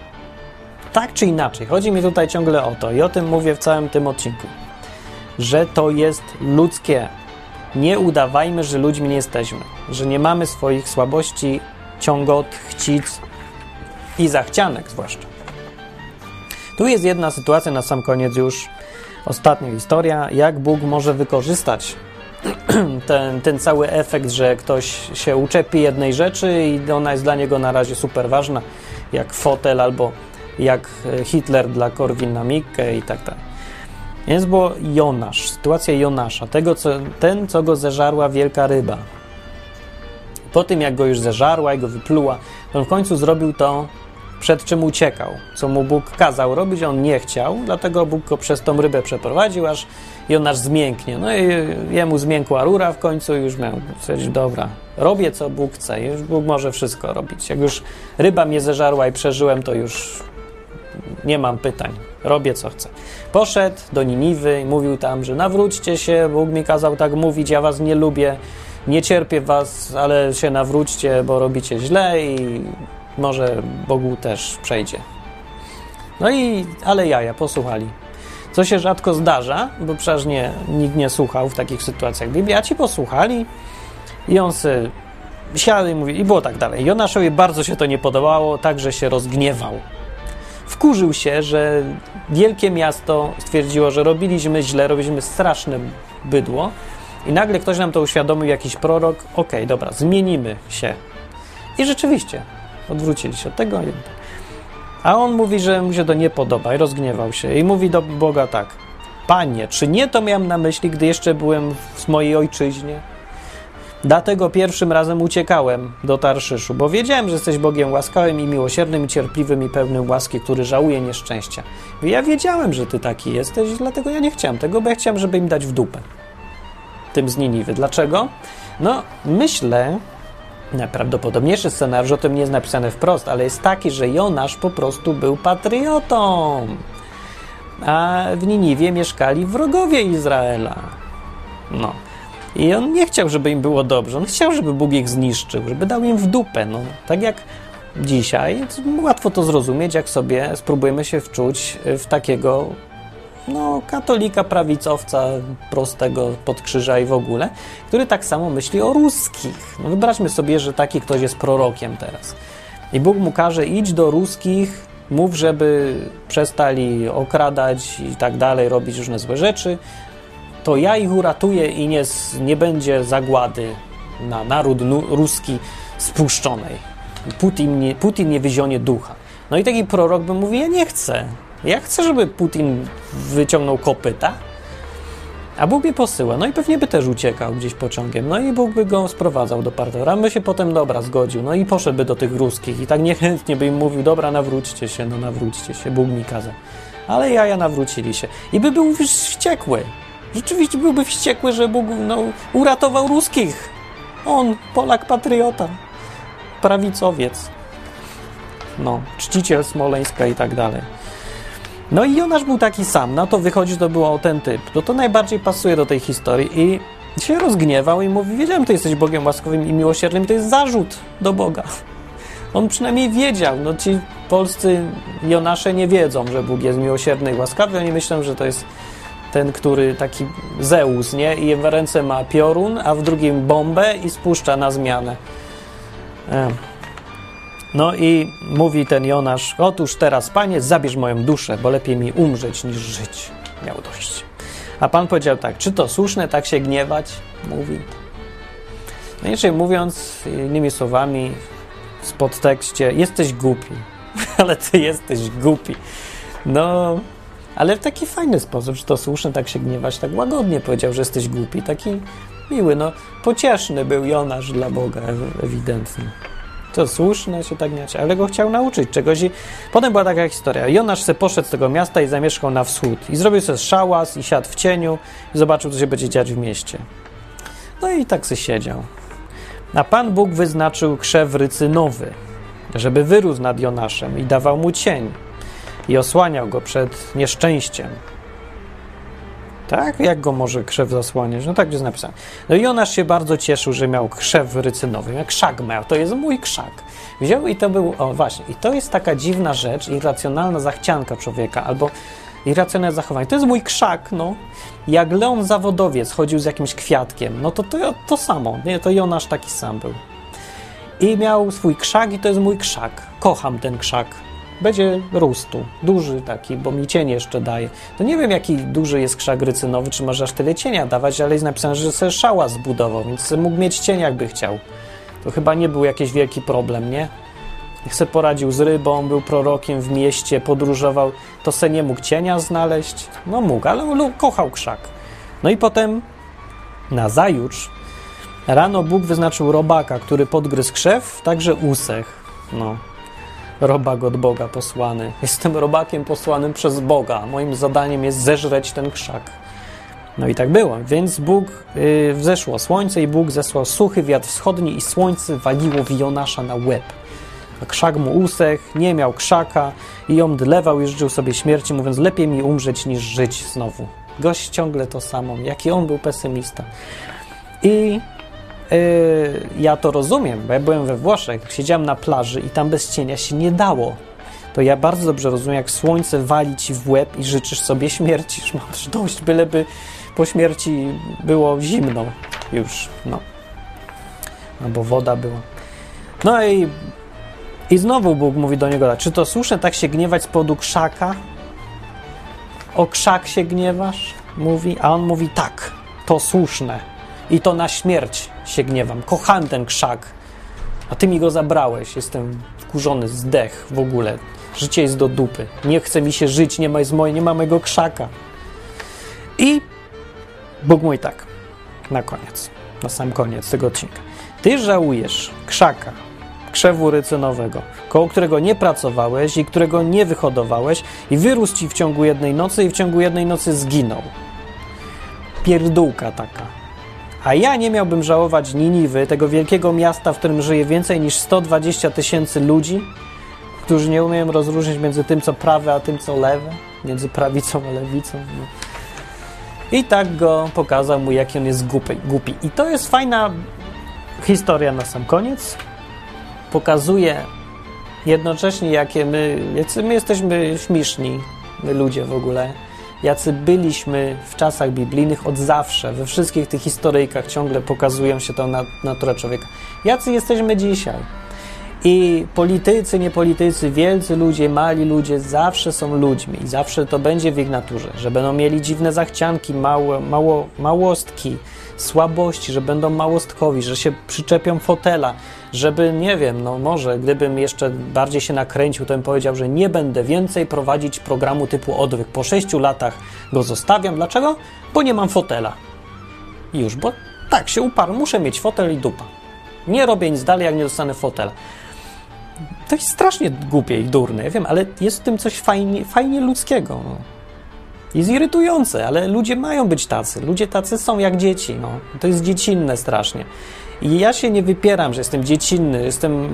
[SPEAKER 1] tak czy inaczej, chodzi mi tutaj ciągle o to i o tym mówię w całym tym odcinku, że to jest ludzkie. Nie udawajmy, że ludźmi nie jesteśmy, że nie mamy swoich słabości, ciągot, chcic i zachcianek zwłaszcza. Tu jest jedna sytuacja na sam koniec już, ostatnia historia, jak Bóg może wykorzystać ten, ten cały efekt, że ktoś się uczepi jednej rzeczy i ona jest dla niego na razie super ważna, jak fotel albo jak Hitler dla Korwina Mikke i tak dalej. Więc było Jonasz, sytuacja Jonasza, tego, co, ten, co go zeżarła wielka ryba. Po tym, jak go już zeżarła i go wypluła, on w końcu zrobił to przed czym uciekał, co mu Bóg kazał robić, on nie chciał, dlatego Bóg go przez tą rybę przeprowadził, aż i on aż zmięknie. No i jemu zmiękła rura w końcu już miał powiedzieć, dobra, robię co Bóg chce, już Bóg może wszystko robić. Jak już ryba mnie zeżarła i przeżyłem, to już nie mam pytań, robię co chcę. Poszedł do Niniwy mówił tam, że nawróćcie się, Bóg mi kazał tak mówić, ja was nie lubię, nie cierpię was, ale się nawróćcie, bo robicie źle i może Bogu też przejdzie. No i, ale jaja, posłuchali. Co się rzadko zdarza, bo przecież nie, nikt nie słuchał w takich sytuacjach Biblii, a ci posłuchali i on se siadł i mówi, i było tak dalej. Jonaszowi bardzo się to nie podobało, także się rozgniewał. Wkurzył się, że wielkie miasto stwierdziło, że robiliśmy źle, robiliśmy straszne bydło i nagle ktoś nam to uświadomił, jakiś prorok, okej, okay, dobra, zmienimy się. I rzeczywiście, Odwrócili się od tego. A on mówi, że mu się to nie podoba i rozgniewał się. I mówi do Boga tak: Panie, czy nie to miałem na myśli, gdy jeszcze byłem w mojej ojczyźnie? Dlatego pierwszym razem uciekałem do Tarszyszu, bo wiedziałem, że jesteś Bogiem łaskawym i miłosiernym, i cierpliwym, i pełnym łaski, który żałuje nieszczęścia. Ja wiedziałem, że ty taki jesteś, dlatego ja nie chciałem tego, bo ja chciałem, żeby im dać w dupę. Tym z Niniwy. Dlaczego? No, myślę, Najprawdopodobniejszy scenariusz o tym nie jest napisany wprost, ale jest taki, że Jonasz po prostu był patriotą. A w Niniwie mieszkali wrogowie Izraela. No. I on nie chciał, żeby im było dobrze. On chciał, żeby Bóg ich zniszczył, żeby dał im w dupę. No. Tak jak dzisiaj, łatwo to zrozumieć, jak sobie spróbujemy się wczuć w takiego no, katolika, prawicowca, prostego podkrzyża i w ogóle, który tak samo myśli o ruskich. No, wyobraźmy sobie, że taki ktoś jest prorokiem teraz. I Bóg mu każe, idź do ruskich, mów, żeby przestali okradać i tak dalej, robić różne złe rzeczy, to ja ich uratuję i nie, nie będzie zagłady na naród ruski spuszczonej. Putin nie, Putin nie wyzionie ducha. No i taki prorok by mówił, ja nie chcę. Ja chcę, żeby Putin wyciągnął kopyta, a Bóg mnie posyła. No i pewnie by też uciekał gdzieś pociągiem. No i Bóg by go sprowadzał do partnera. My się potem, dobra, zgodził. No i poszedłby do tych ruskich i tak niechętnie by im mówił, dobra, nawróćcie się, no nawróćcie się, Bóg mi kazał. Ale jaja nawrócili się. I by był wściekły. Rzeczywiście byłby wściekły, że Bóg no, uratował ruskich. On, Polak patriota. prawicowiec. No, czciciel Smoleńska i tak dalej. No i Jonasz był taki sam, na to wychodzi, że to był ten typ. No to najbardziej pasuje do tej historii i się rozgniewał i mówi, wiedziałem, ty jesteś Bogiem łaskowym i miłosiernym, to jest zarzut do Boga. On przynajmniej wiedział, no ci polscy Jonasze nie wiedzą, że Bóg jest miłosierny i łaskawy, oni myślą, że to jest ten, który taki Zeus, nie? I w ręce ma piorun, a w drugim bombę i spuszcza na zmianę. No i mówi ten Jonasz, otóż teraz, Panie, zabierz moją duszę, bo lepiej mi umrzeć niż żyć. Miał dość. A Pan powiedział tak, czy to słuszne tak się gniewać? Mówi. No inaczej mówiąc, innymi słowami, w podtekście, jesteś głupi, ale ty jesteś głupi. No, ale w taki fajny sposób, że to słuszne tak się gniewać, tak łagodnie powiedział, że jesteś głupi, taki miły, no, pocieszny był Jonasz dla Boga, ewidentnie. To słuszne się tak gniewać, ale go chciał nauczyć czegoś i potem była taka historia. Jonasz se poszedł z tego miasta i zamieszkał na wschód i zrobił sobie szałas i siadł w cieniu i zobaczył, co się będzie dziać w mieście. No i tak se siedział. A Pan Bóg wyznaczył krzew rycynowy, żeby wyrósł nad Jonaszem i dawał mu cień i osłaniał go przed nieszczęściem. Tak? Jak go może krzew zasłaniać? No tak jest napisane. No i Jonasz się bardzo cieszył, że miał krzew rycynowy, jak krzak miał. To jest mój krzak. Wziął i to był, o właśnie, i to jest taka dziwna rzecz, irracjonalna zachcianka człowieka, albo irracjonalne zachowanie. To jest mój krzak, no. Jak Leon Zawodowiec chodził z jakimś kwiatkiem, no to to, to samo, nie? To Jonasz taki sam był. I miał swój krzak i to jest mój krzak. Kocham ten krzak będzie rósł duży taki, bo mi cień jeszcze daje. To nie wiem, jaki duży jest krzak rycynowy, czy może aż tyle cienia dawać, ale jest napisane, że sobie szała zbudował, więc mógł mieć cień, jakby chciał. To chyba nie był jakiś wielki problem, nie? Se poradził z rybą, był prorokiem w mieście, podróżował, to se nie mógł cienia znaleźć. No mógł, ale kochał krzak. No i potem na zajutrz rano Bóg wyznaczył robaka, który podgryzł krzew, także usech. No, robak od Boga posłany. Jestem robakiem posłanym przez Boga. Moim zadaniem jest zeżreć ten krzak. No i tak było. Więc Bóg, yy, wzeszło słońce i Bóg zesłał suchy wiatr wschodni i słońce waliło Jonasza na łeb. A krzak mu usech, nie miał krzaka i on dlewał i życzył sobie śmierci, mówiąc, lepiej mi umrzeć niż żyć znowu. Gość ciągle to samo. Jaki on był pesymista. I Yy, ja to rozumiem, bo ja byłem we Włoszech, siedziałem na plaży i tam bez cienia się nie dało. To ja bardzo dobrze rozumiem, jak słońce wali ci w łeb i życzysz sobie śmierci, że masz dość, byleby po śmierci było zimno już, no. Albo woda była. No i, i znowu Bóg mówi do niego, czy to słuszne tak się gniewać z powodu krzaka? O krzak się gniewasz? Mówi, a on mówi tak, to słuszne i to na śmierć się gniewam. Kocham ten krzak, a ty mi go zabrałeś. Jestem wkurzony, zdech w ogóle. Życie jest do dupy. Nie chce mi się żyć, nie ma, jest moje, nie ma mojego krzaka. I Bóg mój tak, na koniec, na sam koniec tego odcinka. Ty żałujesz krzaka, krzewu rycynowego, koło którego nie pracowałeś i którego nie wyhodowałeś i wyrósł ci w ciągu jednej nocy i w ciągu jednej nocy zginął. Pierdółka taka. A ja nie miałbym żałować Niniwy, tego wielkiego miasta, w którym żyje więcej niż 120 tysięcy ludzi, którzy nie umieją rozróżnić między tym, co prawe, a tym, co lewe, między prawicą a lewicą. I tak go pokazał mu, jaki on jest głupi. głupi. I to jest fajna historia na sam koniec. Pokazuje jednocześnie, jakie my, my jesteśmy śmieszni, my ludzie w ogóle jacy byliśmy w czasach biblijnych od zawsze. We wszystkich tych historyjkach ciągle pokazują się to natura człowieka. Jacy jesteśmy dzisiaj? I politycy, niepolitycy, wielcy ludzie, mali ludzie zawsze są ludźmi i zawsze to będzie w ich naturze, że będą mieli dziwne zachcianki, mało, mało, małostki, słabości, że będą małostkowi, że się przyczepią fotela, żeby, nie wiem, no może gdybym jeszcze bardziej się nakręcił, to bym powiedział, że nie będę więcej prowadzić programu typu odwyk. Po sześciu latach go zostawiam. Dlaczego? Bo nie mam fotela. Już, bo tak się uparł, muszę mieć fotel i dupa. Nie robię nic dalej, jak nie dostanę fotela. To jest strasznie głupie i durne, ja wiem, ale jest w tym coś fajnie, fajnie ludzkiego. No. jest irytujące, ale ludzie mają być tacy. Ludzie tacy są jak dzieci. No. To jest dziecinne strasznie. I ja się nie wypieram, że jestem dziecinny, jestem e,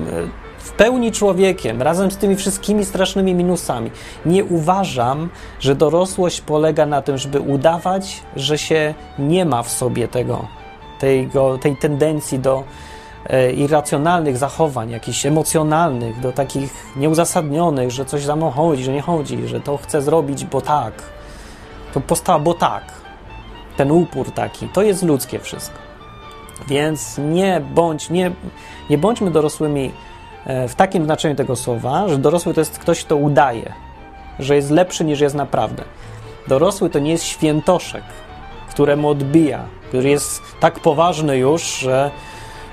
[SPEAKER 1] w pełni człowiekiem, razem z tymi wszystkimi strasznymi minusami. Nie uważam, że dorosłość polega na tym, żeby udawać, że się nie ma w sobie tego, tego tej tendencji do e, irracjonalnych zachowań, jakichś emocjonalnych, do takich nieuzasadnionych, że coś za mną chodzi, że nie chodzi, że to chcę zrobić, bo tak. To postawa, bo tak. Ten upór taki, to jest ludzkie wszystko. Więc nie bądź, nie, nie bądźmy dorosłymi e, w takim znaczeniu tego słowa, że dorosły to jest ktoś, kto udaje, że jest lepszy niż jest naprawdę. Dorosły to nie jest świętoszek, któremu odbija, który jest tak poważny już, że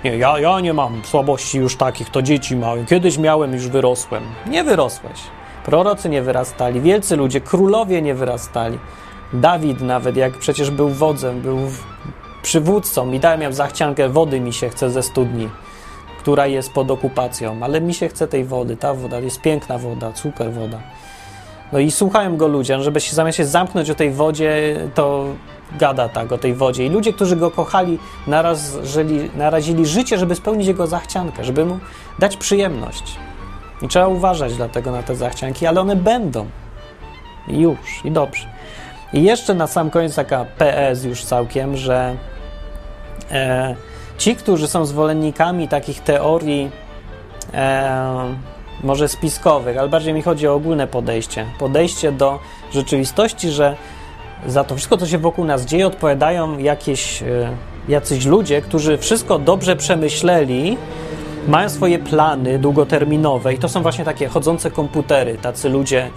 [SPEAKER 1] nie, ja, ja nie mam słabości już takich, to dzieci mają. Kiedyś miałem, już wyrosłem. Nie wyrosłeś. Prorocy nie wyrastali, wielcy ludzie, królowie nie wyrastali. Dawid nawet, jak przecież był wodzem, był przywódcą i dałem za zachciankę wody mi się chce ze studni, która jest pod okupacją, ale mi się chce tej wody, ta woda, jest piękna woda, super woda. No i słuchają go ludzie, żeby się zamiast się zamknąć o tej wodzie, to gada tak o tej wodzie. I ludzie, którzy go kochali, narazili, narazili życie, żeby spełnić jego zachciankę, żeby mu dać przyjemność. I trzeba uważać dlatego na te zachcianki, ale one będą. I już, i dobrze. I jeszcze na sam koniec taka PS już całkiem, że e, ci, którzy są zwolennikami takich teorii e, może spiskowych, ale bardziej mi chodzi o ogólne podejście. Podejście do rzeczywistości, że za to wszystko, co się wokół nas dzieje, odpowiadają jakieś, e, jacyś ludzie, którzy wszystko dobrze przemyśleli, mają swoje plany długoterminowe i to są właśnie takie chodzące komputery, tacy ludzie,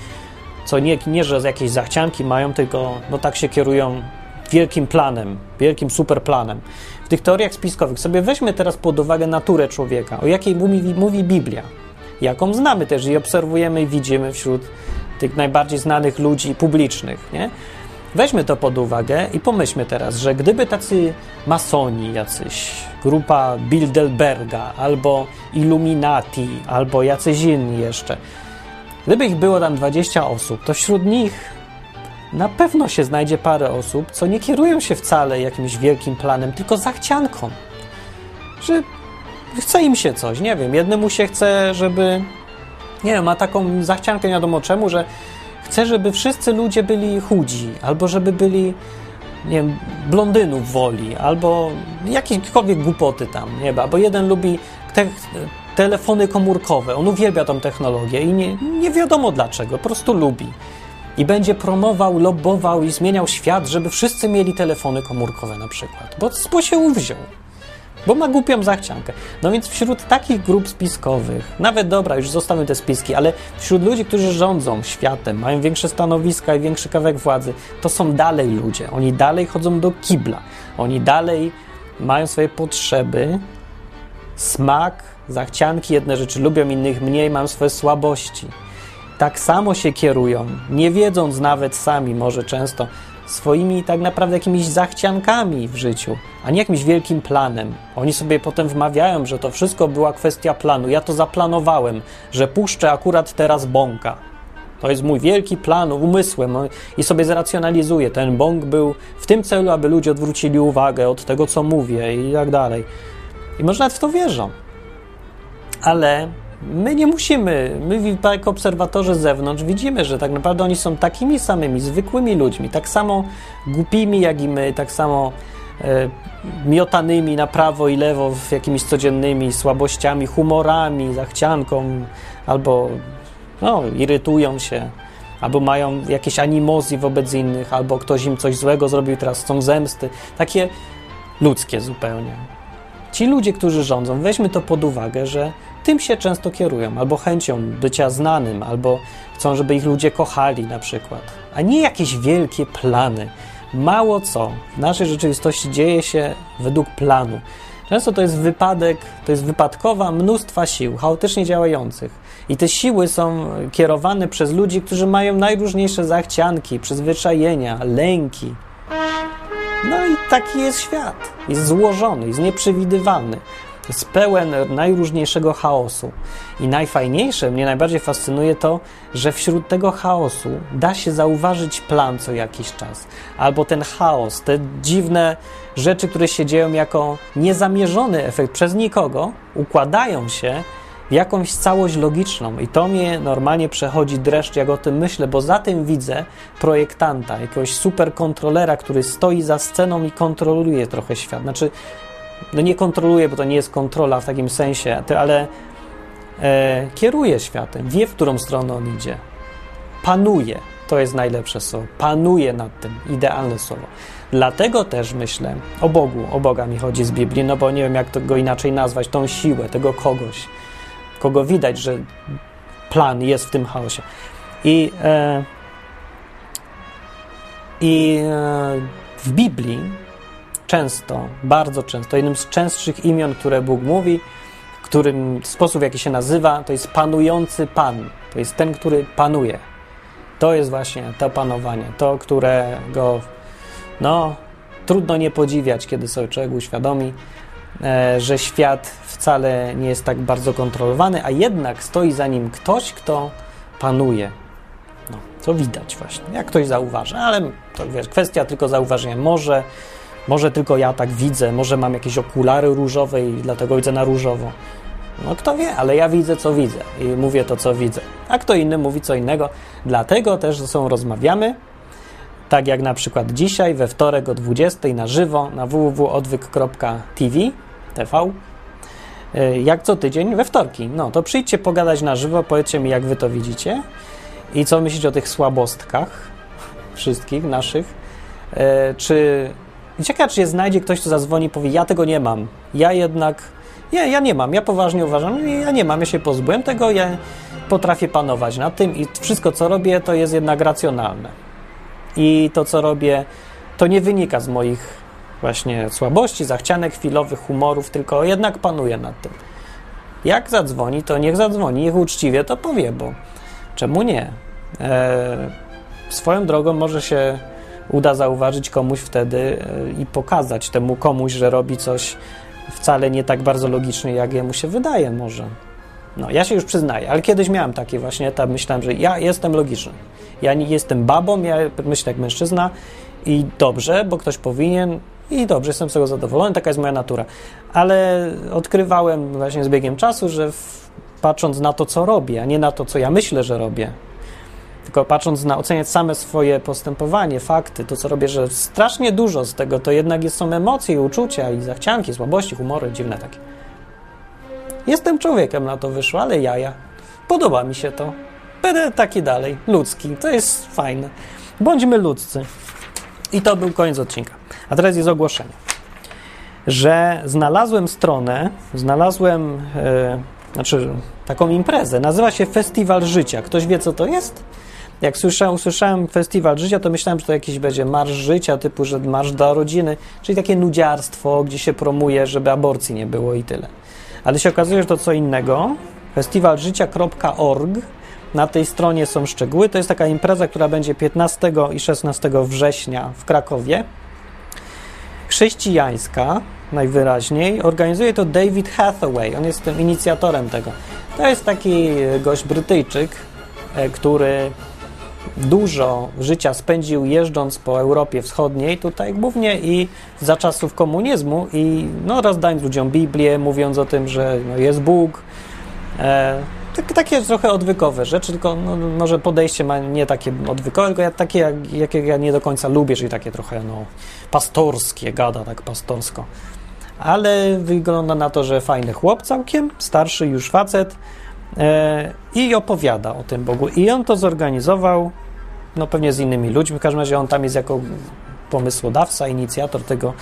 [SPEAKER 1] co nie, nie że z jakiejś zachcianki mają, tylko no tak się kierują wielkim planem, wielkim superplanem. Tych teoriach spiskowych sobie weźmy teraz pod uwagę naturę człowieka, o jakiej mówi, mówi Biblia, jaką znamy też i obserwujemy i widzimy wśród tych najbardziej znanych ludzi publicznych, nie? Weźmy to pod uwagę i pomyślmy teraz, że gdyby tacy masoni, jacyś grupa Bilderberga, albo Illuminati, albo jacyś inni jeszcze, gdyby ich było tam 20 osób, to wśród nich na pewno się znajdzie parę osób, co nie kierują się wcale jakimś wielkim planem, tylko zachcianką. Że chce im się coś, nie wiem. Jednemu się chce, żeby. Nie wiem, ma taką zachciankę, nie wiadomo czemu, że chce, żeby wszyscy ludzie byli chudzi, albo żeby byli, nie wiem, blondynów woli, albo jakiekolwiek głupoty tam, nie bo jeden lubi te, telefony komórkowe, on uwielbia tą technologię i nie, nie wiadomo dlaczego, po prostu lubi i będzie promował, lobował i zmieniał świat, żeby wszyscy mieli telefony komórkowe na przykład, bo, bo się uwziął, bo ma głupią zachciankę. No więc wśród takich grup spiskowych, nawet dobra, już zostawiamy te spiski, ale wśród ludzi, którzy rządzą światem, mają większe stanowiska i większy kawałek władzy, to są dalej ludzie. Oni dalej chodzą do kibla. Oni dalej mają swoje potrzeby, smak, zachcianki, jedne rzeczy lubią, innych mniej, mają swoje słabości tak samo się kierują, nie wiedząc nawet sami może często swoimi tak naprawdę jakimiś zachciankami w życiu, a nie jakimś wielkim planem. Oni sobie potem wmawiają, że to wszystko była kwestia planu. Ja to zaplanowałem, że puszczę akurat teraz bąka. To jest mój wielki plan umysłem i sobie zracjonalizuję. Ten bąk był w tym celu, aby ludzie odwrócili uwagę od tego, co mówię i tak dalej. I może nawet w to wierzą. Ale My nie musimy, my jako obserwatorzy z zewnątrz widzimy, że tak naprawdę oni są takimi samymi, zwykłymi ludźmi, tak samo głupimi jak i my, tak samo e, miotanymi na prawo i lewo w jakimiś codziennymi słabościami, humorami, zachcianką, albo no, irytują się, albo mają jakieś animozje wobec innych, albo ktoś im coś złego zrobił, teraz chcą zemsty. Takie ludzkie zupełnie. Ci ludzie, którzy rządzą, weźmy to pod uwagę, że tym się często kierują, albo chęcią bycia znanym, albo chcą, żeby ich ludzie kochali na przykład, a nie jakieś wielkie plany. Mało co w naszej rzeczywistości dzieje się według planu. Często to jest wypadek, to jest wypadkowa mnóstwa sił, chaotycznie działających. I te siły są kierowane przez ludzi, którzy mają najróżniejsze zachcianki, przyzwyczajenia, lęki. No i taki jest świat. Jest złożony, jest nieprzewidywalny. Jest pełen najróżniejszego chaosu. I najfajniejsze, mnie najbardziej fascynuje to, że wśród tego chaosu da się zauważyć plan co jakiś czas. Albo ten chaos, te dziwne rzeczy, które się dzieją jako niezamierzony efekt przez nikogo, układają się w jakąś całość logiczną. I to mnie normalnie przechodzi dreszcz, jak o tym myślę, bo za tym widzę projektanta, jakiegoś superkontrolera, który stoi za sceną i kontroluje trochę świat. Znaczy, no nie kontroluje, bo to nie jest kontrola w takim sensie, ale e, kieruje światem, wie, w którą stronę on idzie. Panuje. To jest najlepsze słowo. Panuje nad tym. Idealne słowo. Dlatego też myślę o Bogu, o Boga mi chodzi z Biblii, no bo nie wiem, jak to go inaczej nazwać, tą siłę, tego kogoś, kogo widać, że plan jest w tym chaosie. I, e, i e, w Biblii często, bardzo często, jednym z częstszych imion, które Bóg mówi, którym sposób, w jaki się nazywa, to jest panujący Pan. To jest ten, który panuje. To jest właśnie to panowanie, to, którego no, trudno nie podziwiać, kiedy sobie człowiek uświadomi, e, że świat wcale nie jest tak bardzo kontrolowany, a jednak stoi za nim ktoś, kto panuje. No, to widać właśnie, jak ktoś zauważy, ale to wiesz, kwestia tylko zauważenia. Może, może tylko ja tak widzę, może mam jakieś okulary różowe i dlatego widzę na różowo. No kto wie, ale ja widzę, co widzę i mówię to, co widzę. A kto inny mówi co innego. Dlatego też ze sobą rozmawiamy, tak jak na przykład dzisiaj, we wtorek o 20 na żywo na www.odwyk.tv TV. E, jak co tydzień we wtorki. No to przyjdźcie pogadać na żywo, powiedzcie mi, jak wy to widzicie i co myślicie o tych słabostkach wszystkich naszych. E, czy ciekawe, czy się znajdzie ktoś, kto zadzwoni i powie, ja tego nie mam. Ja jednak, nie, ja nie mam, ja poważnie uważam, ja nie mam, ja się pozbyłem tego, ja potrafię panować nad tym i wszystko, co robię, to jest jednak racjonalne. I to, co robię, to nie wynika z moich właśnie słabości, zachcianek chwilowych, humorów, tylko jednak panuję nad tym. Jak zadzwoni, to niech zadzwoni, niech uczciwie to powie, bo czemu nie? E, swoją drogą może się uda zauważyć komuś wtedy e, i pokazać temu komuś, że robi coś wcale nie tak bardzo logicznie, jak jemu się wydaje może. No, ja się już przyznaję, ale kiedyś miałem taki właśnie etap, myślałem, że ja jestem logiczny. Ja nie jestem babą, ja myślę jak mężczyzna i dobrze, bo ktoś powinien i dobrze, jestem z tego zadowolony, taka jest moja natura. Ale odkrywałem właśnie z biegiem czasu, że w, patrząc na to, co robię, a nie na to, co ja myślę, że robię, tylko patrząc na oceniać same swoje postępowanie, fakty, to co robię, że strasznie dużo z tego to jednak są emocje uczucia i zachcianki, słabości, humory dziwne takie. Jestem człowiekiem, na to wyszło, ale jaja. Podoba mi się to. Będę taki dalej, ludzki. To jest fajne. Bądźmy ludzcy. I to był koniec odcinka. A teraz jest ogłoszenie, że znalazłem stronę, znalazłem, e, znaczy taką imprezę. Nazywa się Festiwal Życia. Ktoś wie, co to jest? Jak słyszałem, usłyszałem Festiwal Życia, to myślałem, że to jakiś będzie marsz życia, typu, że marsz dla rodziny, czyli takie nudziarstwo, gdzie się promuje, żeby aborcji nie było i tyle. Ale się okazuje, że to co innego. Festiwalżycia.org na tej stronie są szczegóły. To jest taka impreza, która będzie 15 i 16 września w Krakowie. Chrześcijańska, najwyraźniej. Organizuje to David Hathaway. On jest tym inicjatorem tego. To jest taki gość Brytyjczyk, e, który dużo życia spędził jeżdżąc po Europie Wschodniej, tutaj głównie i za czasów komunizmu i no, rozdając ludziom Biblię, mówiąc o tym, że no, jest Bóg. E, tak, takie trochę odwykowe rzeczy, tylko no, może podejście ma nie takie odwykowe, tylko ja, takie, jak, jakie ja nie do końca lubię, czyli takie trochę no, pastorskie, gada tak pastorsko. Ale wygląda na to, że fajny chłop całkiem, starszy już facet i opowiada o tym Bogu. I on to zorganizował, no pewnie z innymi ludźmi, w każdym razie on tam jest jako pomysłodawca, inicjator tego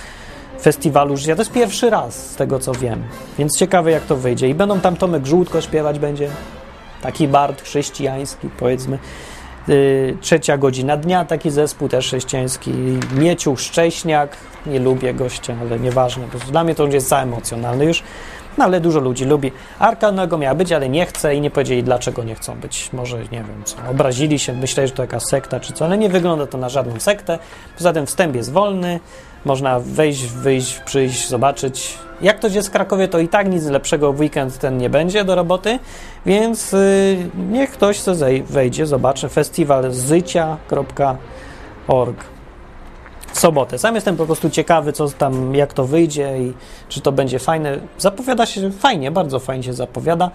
[SPEAKER 1] festiwalu życia. To jest pierwszy raz, z tego co wiem, więc ciekawe jak to wyjdzie. I będą tam Tomek Żółtko śpiewać będzie, taki bard chrześcijański, powiedzmy. Yy, trzecia godzina dnia, taki zespół też chrześcijański. Mieciu Szcześniak, nie lubię gościa, ale nieważne, bo dla mnie to już jest za emocjonalny już. No ale dużo ludzi lubi. Arka Noego miała być, ale nie chce i nie powiedzieli, dlaczego nie chcą być. Może, nie wiem co, obrazili się, myśleli, że to jakaś sekta czy co, ale nie wygląda to na żadną sektę. Poza tym wstęp jest wolny, można wejść, wyjść, przyjść, zobaczyć. Jak ktoś jest w Krakowie, to i tak nic lepszego w weekend ten nie będzie do roboty, więc yy, niech ktoś sobie wejdzie, zobaczy. Festiwal zycia.org w sobotę. Sam jestem po prostu ciekawy, co tam, jak to wyjdzie i czy to będzie fajne. Zapowiada się fajnie, bardzo fajnie się zapowiada.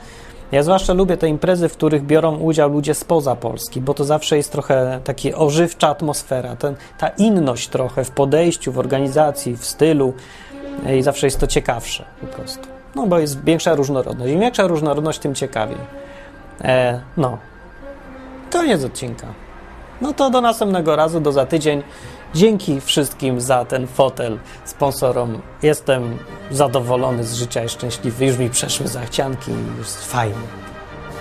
[SPEAKER 1] Ja zwłaszcza lubię te imprezy, w których biorą udział ludzie spoza Polski, bo to zawsze jest trochę taka ożywcza atmosfera, ten, ta inność trochę w podejściu, w organizacji, w stylu i zawsze jest to ciekawsze po prostu. No bo jest większa różnorodność. Im większa różnorodność, tym ciekawiej. E, no. Koniec odcinka. No to do następnego razu, do za tydzień. Dzięki wszystkim za ten fotel, sponsorom. Jestem zadowolony z życia i szczęśliwy. Już mi przeszły zachcianki i już fajnie.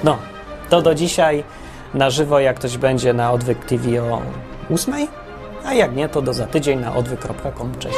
[SPEAKER 1] No, to do dzisiaj na żywo, jak ktoś będzie na Odwyk TV o 8, a jak nie, to do za tydzień na odwyk.com. Cześć.